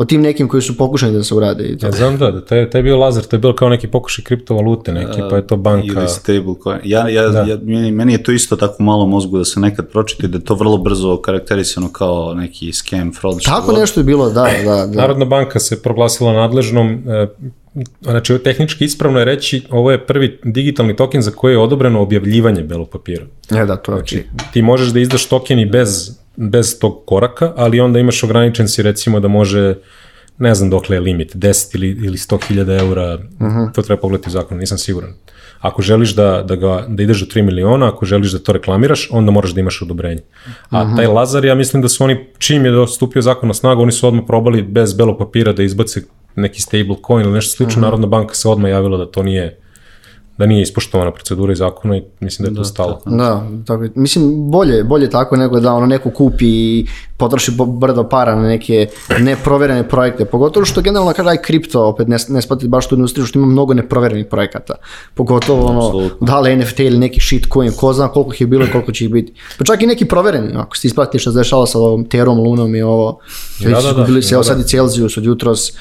O tim nekim koji su pokušani da se urade i to. Ja znam da, da taj, taj je bio Lazar, to je bilo kao neki pokušaj kriptovalute neki, pa je to banka. Ili stablecoin. Ja, ja, da. ja, meni, meni je to isto tako malo mozgu da se nekad pročiti da je to vrlo brzo karakterisano kao neki scam, fraud. Tako nešto je bilo, da, da, da. Narodna banka se proglasila nadležnom, e, znači tehnički ispravno je reći, ovo je prvi digitalni token za koji je odobreno objavljivanje belog papira. E, da, to je znači, Ti možeš da izdaš token i bez, bez tog koraka, ali onda imaš ograničen si recimo da može ne znam dokle je limit, 10 ili, ili 100.000 eura, uh -huh. to treba pogledati u zakonu, nisam siguran. Ako želiš da, da, ga, da ideš do 3 miliona, ako želiš da to reklamiraš, onda moraš da imaš odobrenje. A uh -huh. taj Lazar, ja mislim da su oni, čim je stupio zakon na snagu, oni su odmah probali bez belog papira da izbace neki stable coin ili nešto slično, uh -huh. Narodna banka se odmah javila da to nije da nije ispoštovana procedura i zakona i mislim da je to stalo. Da, tako, mislim bolje, bolje tako nego da ono neko kupi i potroši brdo para na neke neproverene projekte, pogotovo što generalno kada je kripto opet ne, ne spati baš tu industriju što ima mnogo neproverenih projekata, pogotovo ono Apsolutno. da li NFT ili neki shitcoin, ko zna koliko ih je bilo i koliko će ih biti. Pa čak i neki provereni, ako ste ispratili što se dešava sa ovom Terom, Lunom i ovo, Da, da, da. bili se, Da, evo da. sad i Celsius od jutros,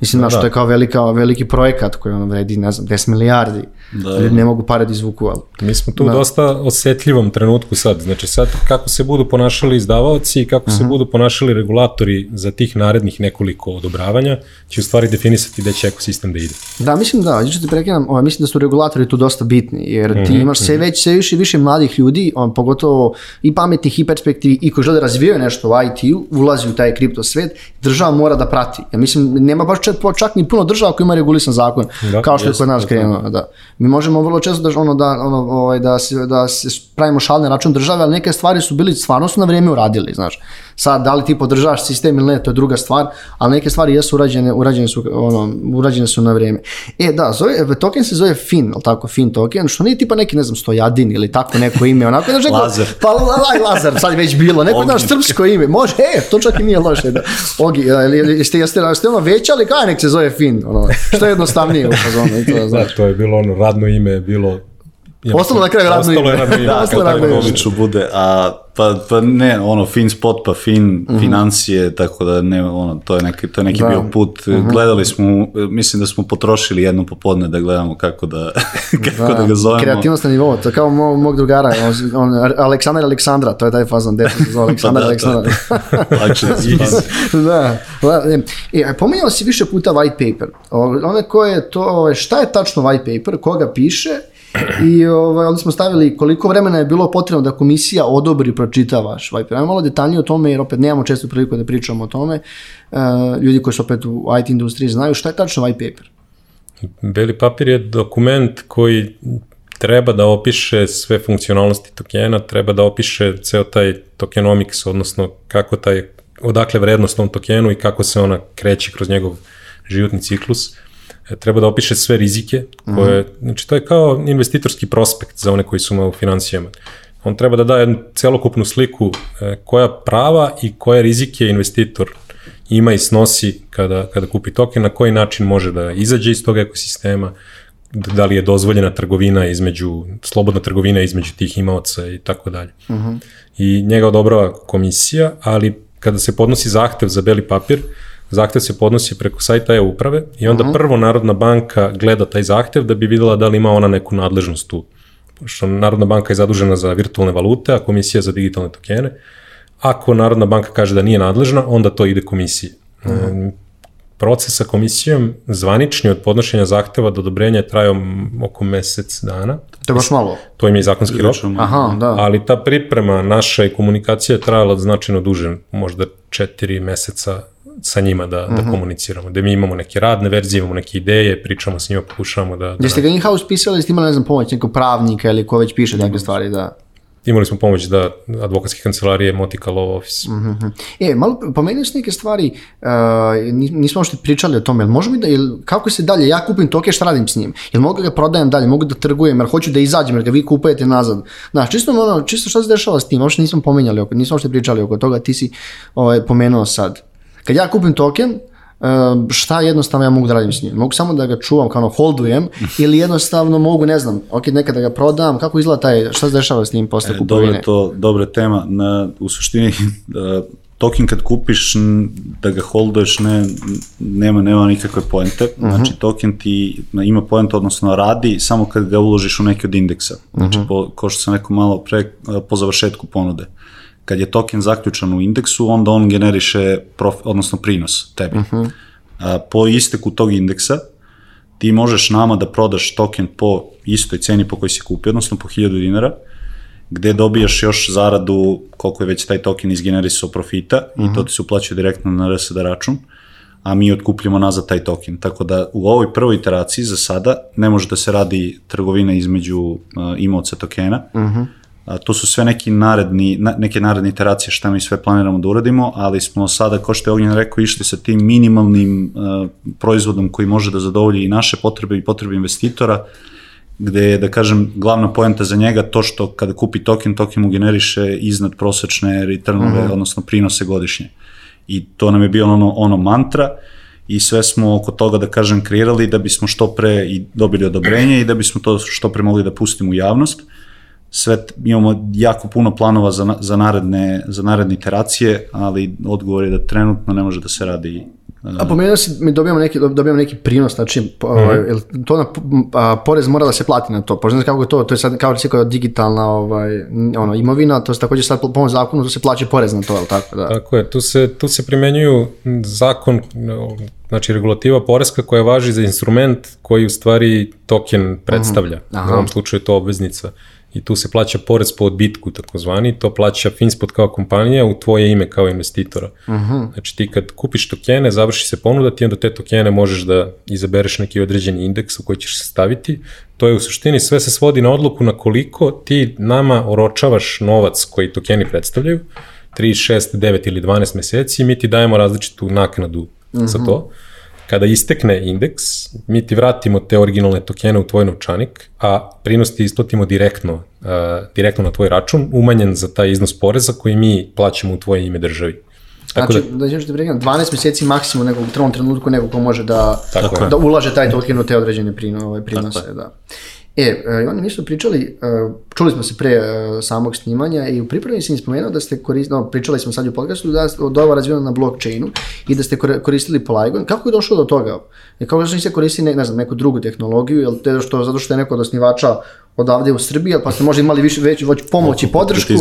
Mislim, da, da. što je kao velika, veliki projekat koji ono vredi, ne znam, 10 milijardi. Da. ljudi ne mogu pare da izvuku. Ali. Mi smo tu da. u dosta osetljivom trenutku sad, znači sad kako se budu ponašali izdavaoci i kako uh -huh. se mhm. budu ponašali regulatori za tih narednih nekoliko odobravanja, će u stvari definisati gde će ekosistem da ide. Da, mislim da, ću te prekinam, ovaj, mislim da su regulatori tu dosta bitni, jer ti uh mhm, -huh, imaš sve mhm. već sve više više mladih ljudi, on, pogotovo i pametnih i perspektivi i koji žele da razvijaju nešto u IT-u, ulazi u taj kripto svet, država mora da prati. Ja mislim, nema baš čak, čak ni puno država koji ima regulisan zakon, da, kao što je kod nas krenuo. Da. Mi možemo vrlo često da, ono, da, ono, ovaj, da, se, da se pravimo šalne račun države, ali neke stvari su bili, stvarno su na vrijeme uradili, znaš. Sad, da li ti podržavaš sistem ili ne, to je druga stvar, ali neke stvari jesu urađene, urađene su, ono, urađene su na vrijeme. E, da, zove, token se zove FIN, ali tako, FIN token, što nije tipa neki, ne znam, Stojadin ili tako neko ime, onako, neko, Lazar. Pa, aj, Lazar, sad već bilo, neko, znaš, srpsko ime, može, e, to čak i nije loše, da. Ogi, jeste, jeste, jeste ono veća, ali kaj nek se zove FIN, ono, što je jednostavnije u fazonu, to, znaš. Da, to je bilo ono radno ime, bilo Ostalo na kraju radno ime. Ostalo je radno ime. Da, kao tako obično bude. A, pa, pa ne, ono, fin spot, pa fin mm -hmm. financije, tako da ne, ono, to je neki, to je neki da. bio put. Mm -hmm. Gledali smo, mislim da smo potrošili jedno popodne da gledamo kako da, kako da, da ga zovemo. Kreativnost na nivou, to kao mog, mog drugara, on, on, Aleksandar Aleksandra, to je taj fazon, dete se zove Aleksandar pa da, Aleksandra. Lakše da, da. E, pominjao si više puta white paper. One koje to, šta je tačno white paper, koga piše I ovaj, onda smo stavili koliko vremena je bilo potrebno da komisija odobri pročita vaš paper. Ajmo malo detaljnije o tome jer opet nemamo često priliku da pričamo o tome. Uh, ljudi koji su opet u IT industriji znaju šta je tačno white paper. Beli papir je dokument koji treba da opiše sve funkcionalnosti tokena, treba da opiše ceo taj tokenomics, odnosno kako taj, odakle vrednost tom tokenu i kako se ona kreće kroz njegov životni ciklus. Uh, treba da opiše sve rizike, koje, mm -hmm. znači to je kao investitorski prospekt za one koji su u financijama. On treba da da jednu celokupnu sliku e, koja prava i koje rizike investitor ima i snosi kada, kada kupi token, na koji način može da izađe iz tog ekosistema, da li je dozvoljena trgovina između, slobodna trgovina između tih imaoca i tako dalje. Mhm. I njega odobrava komisija, ali kada se podnosi zahtev za beli papir, uh, zahtev se podnosi preko sajta e-uprave i onda uh mhm. -huh. prvo Narodna banka gleda taj zahtev da bi videla da li ima ona neku nadležnost tu. Pošto Narodna banka je zadužena za virtualne valute, a komisija za digitalne tokene. Ako Narodna banka kaže da nije nadležna, onda to ide komisiji. Uh mhm. -huh. Proces sa komisijom, zvanični od podnošenja zahteva do odobrenja je trajao oko mesec dana. To je baš malo. To im je zakonski rok. Aha, da. Ali ta priprema naša i komunikacija je trajala značajno duže, možda četiri meseca sa njima da, uh -huh. da mhm. komuniciramo, da mi imamo neke radne verzije, imamo neke ideje, pričamo sa njima, pokušavamo da... da Jeste ga in-house pisali ili ste imali, ne znam, pomoć nekog pravnika ili ko već piše neke stvari, da... Imali smo pomoć da advokatske kancelarije, Motika Law Office. Mm -hmm. E, malo pomenuli ste neke stvari, uh, nismo što pričali o tome, jel može mi da, jel, kako se dalje, ja kupim toke, šta radim s njim? Jel mogu da ga prodajem dalje, mogu da trgujem, jer hoću da izađem, jer ga vi kupujete nazad. Znaš, čisto, ono, čisto šta se dešava s tim, uopšte nismo pomenjali, oko, nismo što pričali oko toga, ti si ovaj, pomenuo sad. Kad ja kupim token, ehm, šta jednostavno ja mogu da radim s njim? Mogu samo da ga čuvam, kao ono holdujem, ili jednostavno mogu, ne znam, ok, nekada da ga prodam, kako izgleda taj, šta se dešava s njim posle e, kupovine? Dobro to, dobra tema. Na, u suštini, da, token kad kupiš, da ga holduješ, ne, nema, nema nikakve poente. Uh mhm. -huh. Znači, token ti ima poente, odnosno radi, samo kad ga uložiš u neki od indeksa. Znači, uh mhm. -huh. po, ko što sam rekao malo pre, po završetku ponude. Kad je token zaključan u indeksu, onda on generiše prof, odnosno prinos tebi. Uh -huh. A, po isteku tog indeksa, ti možeš nama da prodaš token po istoj ceni po kojoj si kupio, odnosno po 1000 dinara, gde dobijaš još zaradu koliko je već taj token izgenerisao profita uh -huh. i to ti se uplaćuje direktno na RSD račun, a mi otkupljamo nazad taj token. Tako da u ovoj prvoj iteraciji za sada ne može da se radi trgovina između uh, imovca tokena, uh -huh A, to su sve neki naredni, na, neke naredne iteracije šta mi sve planiramo da uradimo, ali smo sada, kao što je Ognjen rekao, išli sa tim minimalnim uh, proizvodom koji može da zadovolji i naše potrebe i potrebe investitora, gde je, da kažem, glavna poenta za njega to što kada kupi token, token mu generiše iznad prosečne returnove, mhm. -huh. odnosno prinose godišnje. I to nam je bio ono, ono mantra i sve smo oko toga, da kažem, kreirali da bismo što pre i dobili odobrenje i da bismo to što pre mogli da pustimo u javnost. Uh, sve, imamo jako puno planova za, za, naredne, za naredne iteracije, ali odgovor je da trenutno ne može da se radi A pomenuo si, mi dobijamo neki, dobijamo neki prinos, znači, ovaj, jel to na, a, porez mora da se plati na to, pošto znam kako je to, to je sad kao recimo digitalna ovaj, ono, imovina, to se također sad po, po ovom zakonu, to se plaća porez na to, jel tako, da. Tako je, tu se, tu se primenjuju zakon, znači regulativa poreska koja važi za instrument koji u stvari token predstavlja. Aha. U ovom slučaju je to obveznica. I tu se plaća porez po odbitku takozvani, to plaća Finspot kao kompanija u tvoje ime kao investitora. Znači ti kad kupiš tokene, završi se ponuda, ti onda te tokene možeš da izabereš neki određeni indeks u koji ćeš se staviti. To je u suštini sve se svodi na odluku na koliko ti nama oročavaš novac koji tokeni predstavljaju, 3, 6, 9 ili 12 meseci i mi ti dajemo različitu naknadu za to. Kada istekne indeks, mi ti vratimo te originalne tokene u tvoj novčanik, a prinos ti isplatimo direktno, uh, direktno na tvoj račun, umanjen za taj iznos poreza koji mi plaćamo u tvoje ime državi. Tako Znači, da, da, da prekinem, 12 mjeseci maksimum nekog u trenutku neko ko može da, Tako je. da ulaže taj token u te određene prino, ovaj, prinose. Da. E, e, oni nisu pričali, e, čuli smo se pre e, samog snimanja i u pripremi sam spomenuo da ste koristili, no, pričali smo sad u podcastu da, da je ovo razvijeno na blockchainu i da ste kor- koristili Polygon. Kako je došlo do toga? I kako što niste koristili ne, ne znam, neku drugu tehnologiju, jel te što, zato što je neko od osnivača odavde u Srbiji, pa ste možda imali više, već, već pomoć i podršku.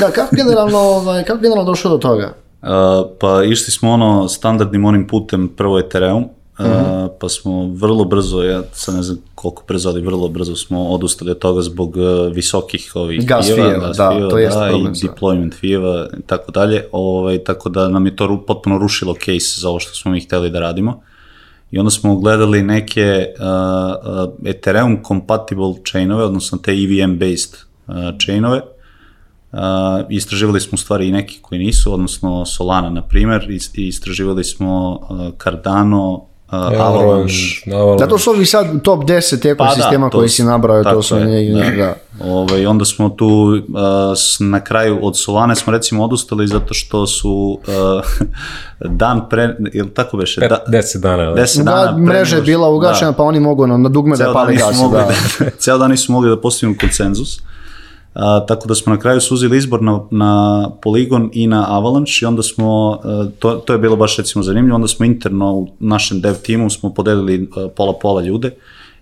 Da, kako generalno, ovaj, kako generalno došlo do toga? Uh, pa išli smo ono standardnim onim putem prvo Ethereum, uh, Mhm. pa smo vrlo brzo, ja sad ne znam koliko brzo, ali vrlo brzo smo odustali od toga zbog uh, visokih ovih Gas fijeva, fijeva, gas da, fijeva, to jeste da, problem i sad. deployment fijeva i tako dalje, ovaj, tako da nam je to ru- potpuno rušilo case za ovo što smo mi hteli da radimo. I onda smo gledali neke uh, uh, Ethereum compatible chainove, odnosno te EVM based uh, chainove, Uh, istraživali smo stvari i neki koji nisu, odnosno Solana, na primer, i istraživali smo uh, Cardano, uh, Avalanche, Avalanche. Da, to su ovi sad top 10 ekosistema Pa to koji si nabrao, to su je, njegi, da. da. Ovaj, onda smo tu uh, na kraju od Solane smo recimo odustali zato što su uh, dan pre, ili tako beše? Da, 10 dana. ali. 10 Da, dana pre mreža je bila ugašena, da. pa oni mogu ono, na dugme da Ceo dan pali nisu gas. mogli Da. da, ceo dan nisu mogli da postignu konsenzus. A, tako da smo na kraju suzili izbor na, na Polygon i na Avalanche i onda smo, e, to, to je bilo baš recimo zanimljivo, onda smo interno u našem dev timu smo podelili e, pola-pola ljude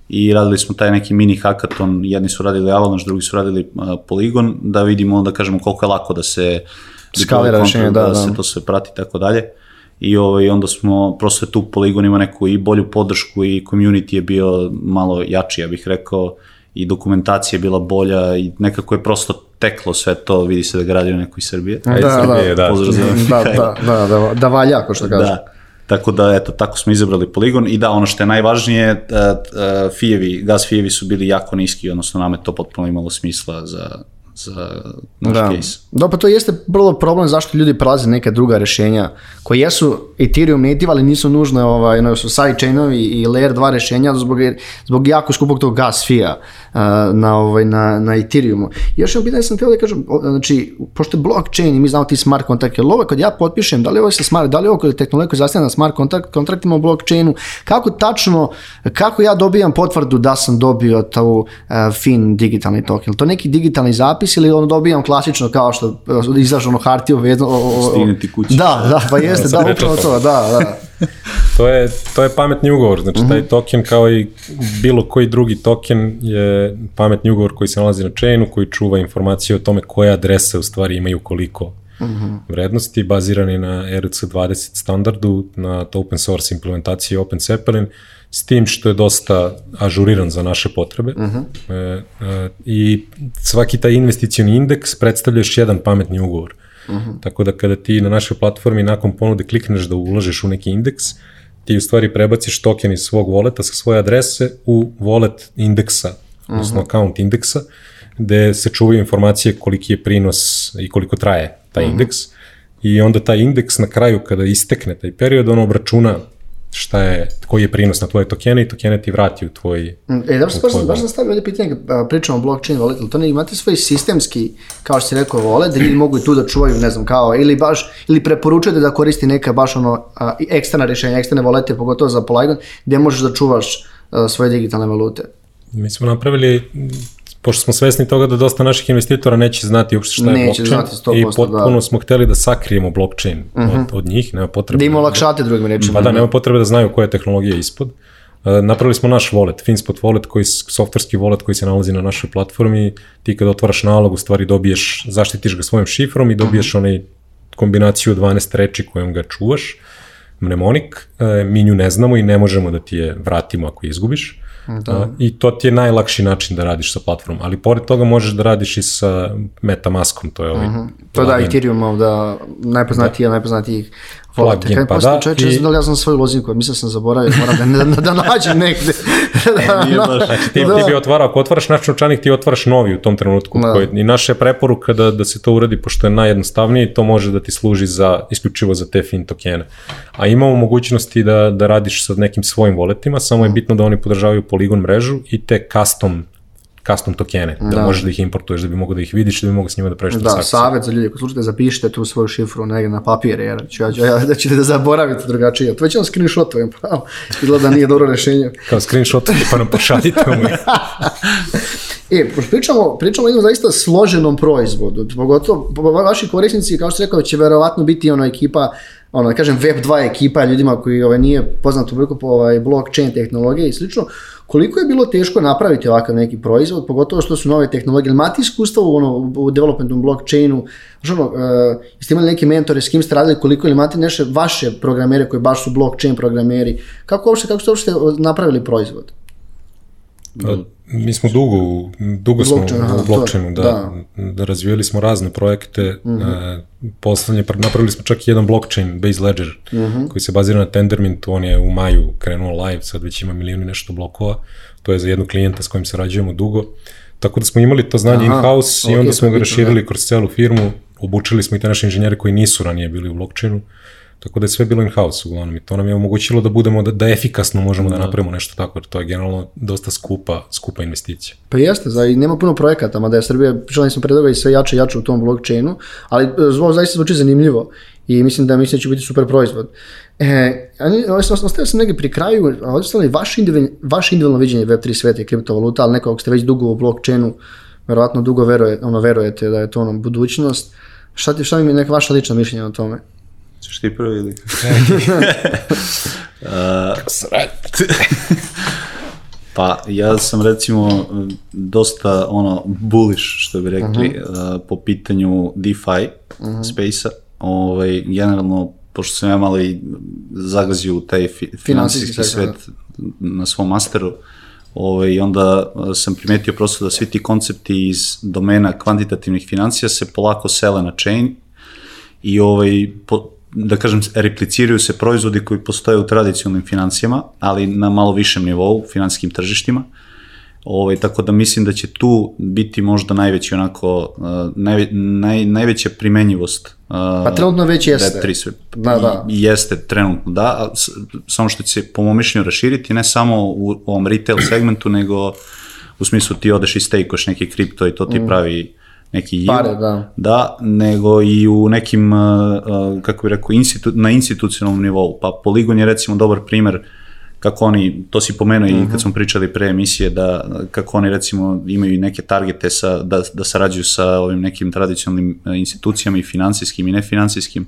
i radili smo taj neki mini hackathon, jedni su radili Avalanche, drugi su radili uh, Polygon, da vidimo, da kažemo koliko je lako da se Skalira rešenje, da, da, da. se to sve prati i tako dalje. I ovaj, onda smo, prosto je tu Polygon ima neku i bolju podršku i community je bio malo jači, ja bih rekao, i dokumentacija je bila bolja i nekako je prosto teklo sve to, vidi se da ga radio neko iz Srbije. Da, Srbije, da. Pozdrav za Da, da, da, da, da valja, ako što kaže. Da. Tako da, eto, tako smo izabrali poligon i da, ono što je najvažnije, uh, uh, fijevi, gas fijevi su bili jako niski, odnosno nam je to potpuno imalo smisla za, za naš Da. case. da, pa to jeste vrlo problem zašto ljudi prelaze neka druga rešenja koje jesu Ethereum native, ali nisu nužne ovaj, no, su sidechainovi i layer 2 rešenja zbog, zbog jako skupog tog gas fija uh, na, ovaj, na, na Ethereumu. Još jedno pitanje sam htio da kažem, znači, pošto je blockchain i mi znamo ti smart kontrakt, jel ovo kad ja potpišem, da li ovo se smart, da li ovo kod tehnologija koja zasniva na smart kontrakt, kontraktima u blockchainu, kako tačno, kako ja dobijam potvrdu da sam dobio tu uh, fin digitalni token? To neki digitalni zapis ili ono dobijam klasično kao što uh, izlažu ono hartiju vezno? O, o, o, Stigne ti kući. Da, da, pa jeste, da, upravo to, da, da. To je, to je pametni ugovor, znači taj token kao i bilo koji drugi token je pametni ugovor koji se nalazi na chainu, koji čuva informacije o tome koje adrese u stvari imaju koliko vrednosti, baziran je na ERC20 standardu, na open source implementaciji Open Zeppelin, s tim što je dosta ažuriran za naše potrebe. E, e, I svaki taj investicioni indeks predstavlja još jedan pametni ugovor. Tako da kada ti na našoj platformi nakon ponude klikneš da ulažeš u neki indeks, ti u stvari prebaciš token iz svog voleta sa svoje adrese u wallet indeksa, odnosno account indeksa, gde se čuvaju informacije koliki je prinos i koliko traje taj indeks. I onda taj indeks na kraju kada istekne taj period, on obračuna šta je, koji je prinos na tvoje tokene i tokene ti vrati u tvoj... E, da, u baš, baš sam stavio ovdje pitanje, pričamo o blockchain wallet, ali to ne imate svoj sistemski, kao što si rekao, wallet, da ljudi mogu i tu da čuvaju, ne znam, kao, ili baš, ili preporučujete da koristi neka baš ono, a, eksterna rješenja, eksterne walete, pogotovo za Polygon, gdje možeš da čuvaš a, svoje digitalne valute. Mi smo napravili pošto smo svesni toga da dosta naših investitora neće znati uopšte šta je Neće blockchain znati 100%, i potpuno da. smo hteli da sakrijemo blockchain od, od njih, nema potrebe. Da im olakšate drugim rečima. Pa da, nema potrebe da znaju koja je tehnologija ispod. E, Napravili smo naš wallet, Finspot wallet, koji, softverski wallet koji se nalazi na našoj platformi. Ti kad otvaraš nalog, u stvari dobiješ, zaštitiš ga svojim šifrom i dobiješ onaj kombinaciju od 12 reči kojom ga čuvaš, mnemonik, e, mi nju ne znamo i ne možemo da ti je vratimo ako je izgubiš. Da. I to ti je najlakši način da radiš sa platformom, ali pored toga možeš da radiš i sa Metamaskom, to je ovaj To da. Ethereum, da, najpoznatiji, Plugin, Kaj pa da, čovječe, i- da li ja znam svoju lozinku, mislim da sam zaboravio, moram da, da, da nađem negde. da, nije baš. Znači, ti, ti bi otvarao, ako otvaraš naš novčanik, ti otvaraš novi u tom trenutku. Da. Koji, I naša je preporuka da, da se to uradi, pošto je najjednostavnije i to može da ti služi za, isključivo za te fin tokene. A imamo mogućnosti da, da radiš sa nekim svojim voletima, samo je bitno da oni podržavaju Polygon mrežu i te custom custom tokene, da, Da. možeš da ih importuješ, da bi mogo da ih vidiš, da bi mogo s njima da praviš Da, transakcije. savjet za ljudi, ako slušate, zapišite tu svoju šifru negdje na papir, jer ću ja, ja da ćete da zaboravite drugačije. To već on screenshotujem, pa izgleda da nije dobro rešenje. Kao screenshot, pa nam pošaljite u moj. E, pričamo, pričamo o jednom zaista složenom proizvodu, pogotovo po- va- vaši korisnici, kao što rekao, će verovatno biti ono ekipa, ono, da kažem, Web 2 ekipa ljudima koji ovaj, nije poznat toliko po ovaj, blockchain tehnologije i slično. Koliko je bilo teško napraviti ovakav neki proizvod, pogotovo što su nove tehnologije? Ili imate iskustva u, ono, u developmentu, blockchainu? Znaš, ono, uh, jeste imali neke mentore, s kim ste radili, koliko ili imate neše vaše programere koji baš su blockchain programeri? Kako, uopšte, kako ste uopšte napravili proizvod? Pa, mi smo dugo, u- dugo smo aha, u blockchainu, da, da. da. razvijali smo razne projekte, mm -hmm. poslednje, pr- napravili smo čak i jedan blockchain, Base Ledger, mm -hmm. koji se bazira na Tendermintu, on je u maju krenuo live, sad već ima milijun i nešto blokova, to je za jednog klijenta s kojim sarađujemo dugo, tako da smo imali to znanje in-house i ok, onda smo ga bitno, raširili kroz celu firmu, obučili smo i te naše inženjere koji nisu ranije bili u blockchainu, Tako da je sve bilo in-house uglavnom i to nam je omogućilo da budemo, da, da efikasno možemo da napravimo nešto tako, jer to je generalno dosta skupa, skupa investicija. Pa jeste, za, i nema puno projekata, mada je Srbija, pričali smo pre toga i sve jače i jače u tom blockchainu, ali e, zvo zaista zvuči zanimljivo i mislim da mislim da će biti super proizvod. E, ostavio sam negdje pri kraju, a vaše individualno, vaše individualno viđenje Web3 sveta i kriptovaluta, ali nekog ste već dugo u blockchainu, verovatno dugo veruje, ono, verujete da je to ono budućnost. Šta, ti, šta mi je neka vaša lična mišljenja o tome? Ćeš ti prvi ili? Pa ja sam recimo dosta ono bullish što bi rekli uh, po pitanju DeFi space-a. Ovaj, generalno, pošto sam ja malo i zagazio u taj fi, finansijski sektor, svet na svom masteru, ovaj, i onda uh, sam primetio prosto da svi ti koncepti iz domena kvantitativnih financija se polako sele na chain i ovaj, po, da kažem, repliciraju se proizvodi koji postoje u tradicionalnim financijama, ali na malo višem nivou, finansijskim tržištima. Ovaj, tako da mislim da će tu biti možda najveći onako, uh, najve, naj, najveća primenjivost uh, Pa trenutno već jeste. Web3 sve. Da, da. Jeste trenutno, da, samo što će se po mom mišljenju raširiti, ne samo u ovom retail segmentu, nego u smislu ti odeš i stejkoš neki kripto i to ti pravi neki. Mm. Pare, da. Da, nego i u nekim, uh, uh, kako bih rekao, institu, na institucionalnom nivou. Pa Polygon je recimo dobar primer kako oni, to si pomenuo i kad smo pričali pre emisije, da kako oni recimo imaju neke targete sa, da, da sarađuju sa ovim nekim tradicionalnim uh, institucijama i finansijskim i nefinancijskim.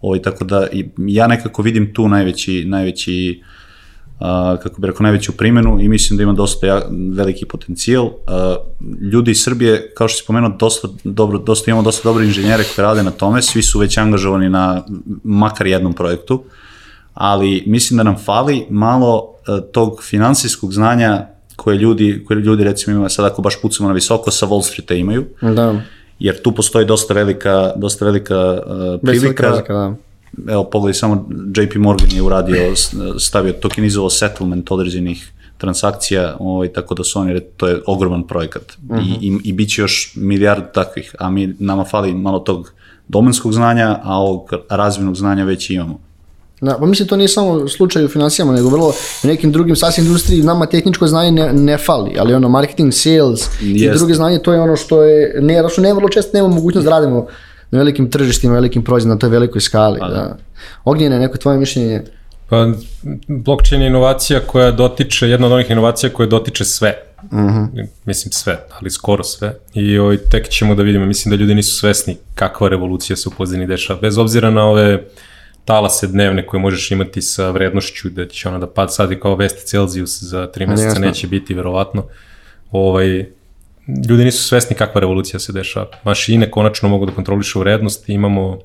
Ovaj, tako da ja nekako vidim tu najveći, najveći a, kako bih rekao, najveću primjenu i mislim da ima dosta ja, veliki potencijal. Ljudi iz Srbije, kao što si spomenuo, dosta, dobro, dosta, imamo dosta dobre inženjere koji rade na tome, svi su već angažovani na makar jednom projektu, ali mislim da nam fali malo a, tog finansijskog znanja koje ljudi, koje ljudi recimo imaju sad ako baš pucamo na visoko sa Wall Streeta imaju, Da, jer tu postoji dosta velika, dosta velika uh, velika prilika razlika, da. Evo pogledaj samo JP Morgan je uradio, stavio tokenizovao settlement određenih transakcija, ovaj, tako da su oni, to je ogroman projekat I, i, i bit će još milijardu takvih, a mi, nama fali malo tog domenskog znanja, a ovog razvojnog znanja već imamo. Da, pa mislim to nije samo slučaj u financijama, nego vrlo u nekim drugim sasvim industriji nama tehničko znanje ne, ne fali, ali ono marketing, sales i Jeste. druge znanje to je ono što je, ne, što ne vrlo često nemamo mogućnost da radimo na velikim tržištima, velikim proizvodima, na toj velikoj skali. Da. Ognjene, neko tvoje mišljenje? Pa, blockchain je inovacija koja dotiče, jedna od onih inovacija koja dotiče sve. mislim sve, ali skoro sve. I ovaj, tek ćemo da vidimo, mislim da ljudi nisu svesni kakva revolucija se u pozadini dešava. Bez obzira na ove talase dnevne koje možeš imati sa vrednošću, da će ona da pad sad i kao vesti Celsius za tri meseca Jasno. neće biti, verovatno. Ovaj, ljudi nisu svesni kakva revolucija se dešava. Mašine konačno mogu da kontrolišu vrednost, imamo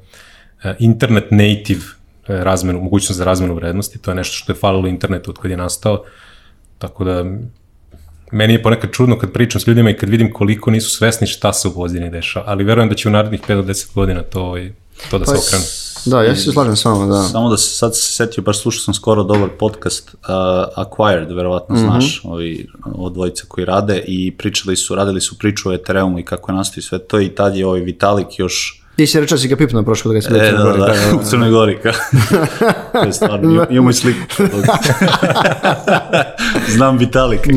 e, internet native e, razmenu, mogućnost za razmenu vrednosti, to je nešto što je falilo internetu od kad je nastao, tako da meni je ponekad čudno kad pričam s ljudima i kad vidim koliko nisu svesni šta se u pozadini dešava, ali verujem da će u narednih 5 do 10 godina to, to da se okrene. Da, ja se slažem s vama, da. Samo da se sad se setio, baš slušao sam skoro dobar podcast uh, Acquired, verovatno znaš, ovi od dvojice koji rade i pričali su, radili su priču o Ethereumu i kako je nastao i sve to i tad je ovaj Vitalik još Ti si rečao si ga pipnuo prošlo da ga se E, da, da, da, u Crnoj Gori, ka. to je stvarno, imamo i sliku. Znam Vitalik.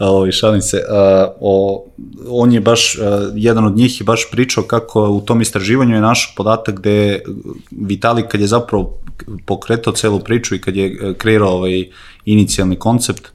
Da. Ovi, šalim se. A, o, on je baš, a, jedan od njih je baš pričao kako u tom istraživanju je našao podatak gde Vitalik kad je zapravo pokretao celu priču i kad je e, kreirao ovaj inicijalni koncept,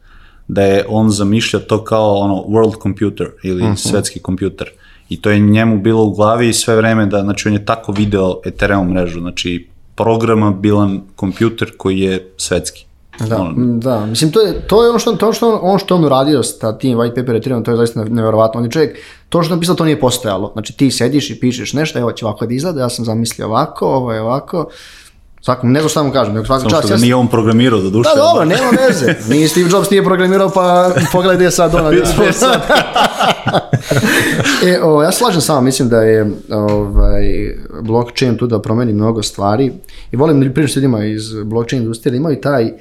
da je on zamišljao to kao ono world computer ili svetski kompjuter. I to je njemu bilo u glavi sve vreme da, znači on je tako video Ethereum mrežu, znači programabilan kompjuter koji je svetski. Da, Ono, da, mislim to je, to je ono što, to što, ono što je on uradio sa tim white paper Ethereum, to je zaista neverovatno. On je čovjek, to što je napisao, to nije postojalo. Znači ti sediš i pišeš nešto, evo će ovako da izgleda, ja sam zamislio ovako, ovo je ovako. Svakom, ne znam šta mu kažem, nego svaka Samo čast. što Ja nije on programirao do duše. Da, dobro, nema veze. Ni Steve Jobs nije programirao, pa pogledaj sad ono. e, o, ja slažem s vama, mislim da je ovaj, blockchain tu da promeni mnogo stvari i volim da pričam ljudima iz blockchain industrije, imaju taj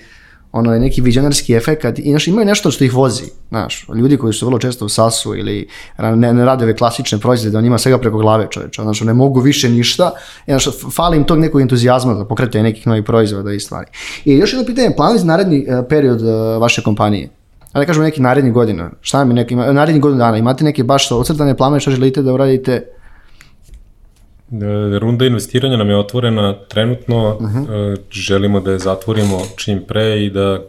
ono je neki vizionarski efekat i znaš, imaju nešto što ih vozi, znaš, ljudi koji su vrlo često u sasu ili ne, ne rade ove klasične proizvode, on ima svega preko glave čoveče, znaš, ne mogu više ništa, i, znaš, fali im tog nekog entuzijazma za pokretanje nekih novih proizvoda i stvari. I još jedno pitanje, planovi za naredni e, period e, vaše kompanije? A da kažemo neki naredni godina, šta mi neki, naredni godinu dana, imate neke baš ocrtane planove šta želite da uradite? E, Runda investiranja nam je otvorena trenutno, e, želimo da je zatvorimo čim pre i da,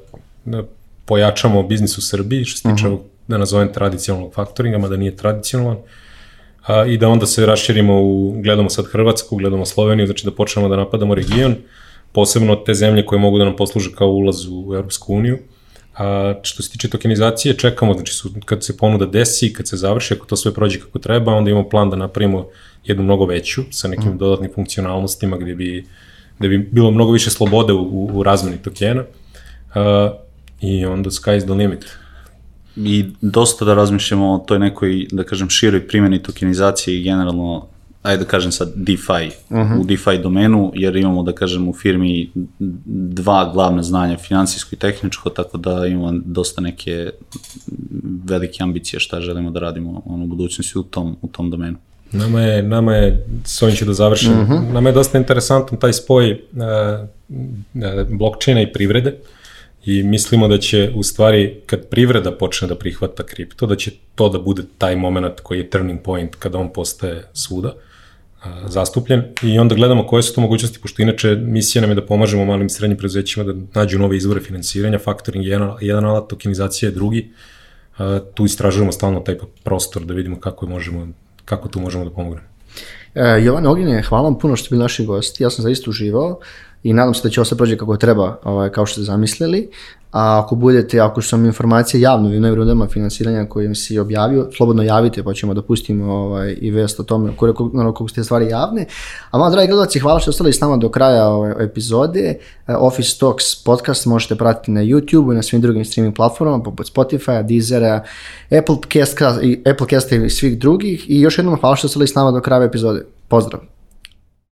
da pojačamo biznis u Srbiji, što se tiče ovog, da nazovem tradicionalnog faktoringa, mada nije tradicionalan, a, i da onda se raširimo u, gledamo sad Hrvatsku, gledamo Sloveniju, znači da počnemo da napadamo region, posebno te zemlje koje mogu da nam posluže kao ulaz u Europsku uniju. A što se tiče tokenizacije, čekamo, znači su, kad se ponuda desi, kad se završi, ako to sve prođe kako treba, onda imamo plan da napravimo jednu mnogo veću, sa nekim dodatnim funkcionalnostima gdje bi, gde bi bilo mnogo više slobode u, u, u razmeni tokena. A, I onda sky's the limit. I dosta da razmišljamo o toj nekoj, da kažem, široj primjeni tokenizacije i generalno, ajde da kažem sad DeFi, u DeFi domenu, jer imamo, da kažem, u firmi dva glavna znanja, finansijsko i tehničko, tako da imamo dosta neke velike ambicije šta želimo da radimo ono, u budućnosti u tom, u tom domenu. Nama je, nama je, s ovim ću da završim, uh -huh. nama je dosta interesantan taj spoj uh, blockchaina i privrede i mislimo da će u stvari kad privreda počne da prihvata kripto, da će to da bude taj moment koji je turning point kada on postaje svuda uh, zastupljen i onda gledamo koje su to mogućnosti, pošto inače misija nam je da pomažemo malim i srednjim preduzećima da nađu nove izvore finansiranja, faktoring je jedan, jedan alat, tokenizacija je drugi, uh, tu istražujemo stalno taj prostor da vidimo kako je možemo kako tu možemo da pomognemo. E, Jovan Ognjene, hvala vam puno što ste bili naši gosti, ja sam zaista uživao i nadam se da će ovo sve prođe kako treba, ovaj, kao što ste zamislili. A ako budete, ako su vam informacije javno u novim finansiranja kojim si objavio, slobodno javite pa ćemo da pustimo ovaj, i vest o tome koliko, koliko ste stvari javne. A vam, dragi gledalci, hvala što ostali s nama do kraja ove epizode. E, Office Talks podcast možete pratiti na YouTube i na svim drugim streaming platformama poput Spotify, Deezera, Apple Cast, i Apple Cast i svih drugih. I još jednom hvala što ostali s nama do kraja epizode. Pozdrav!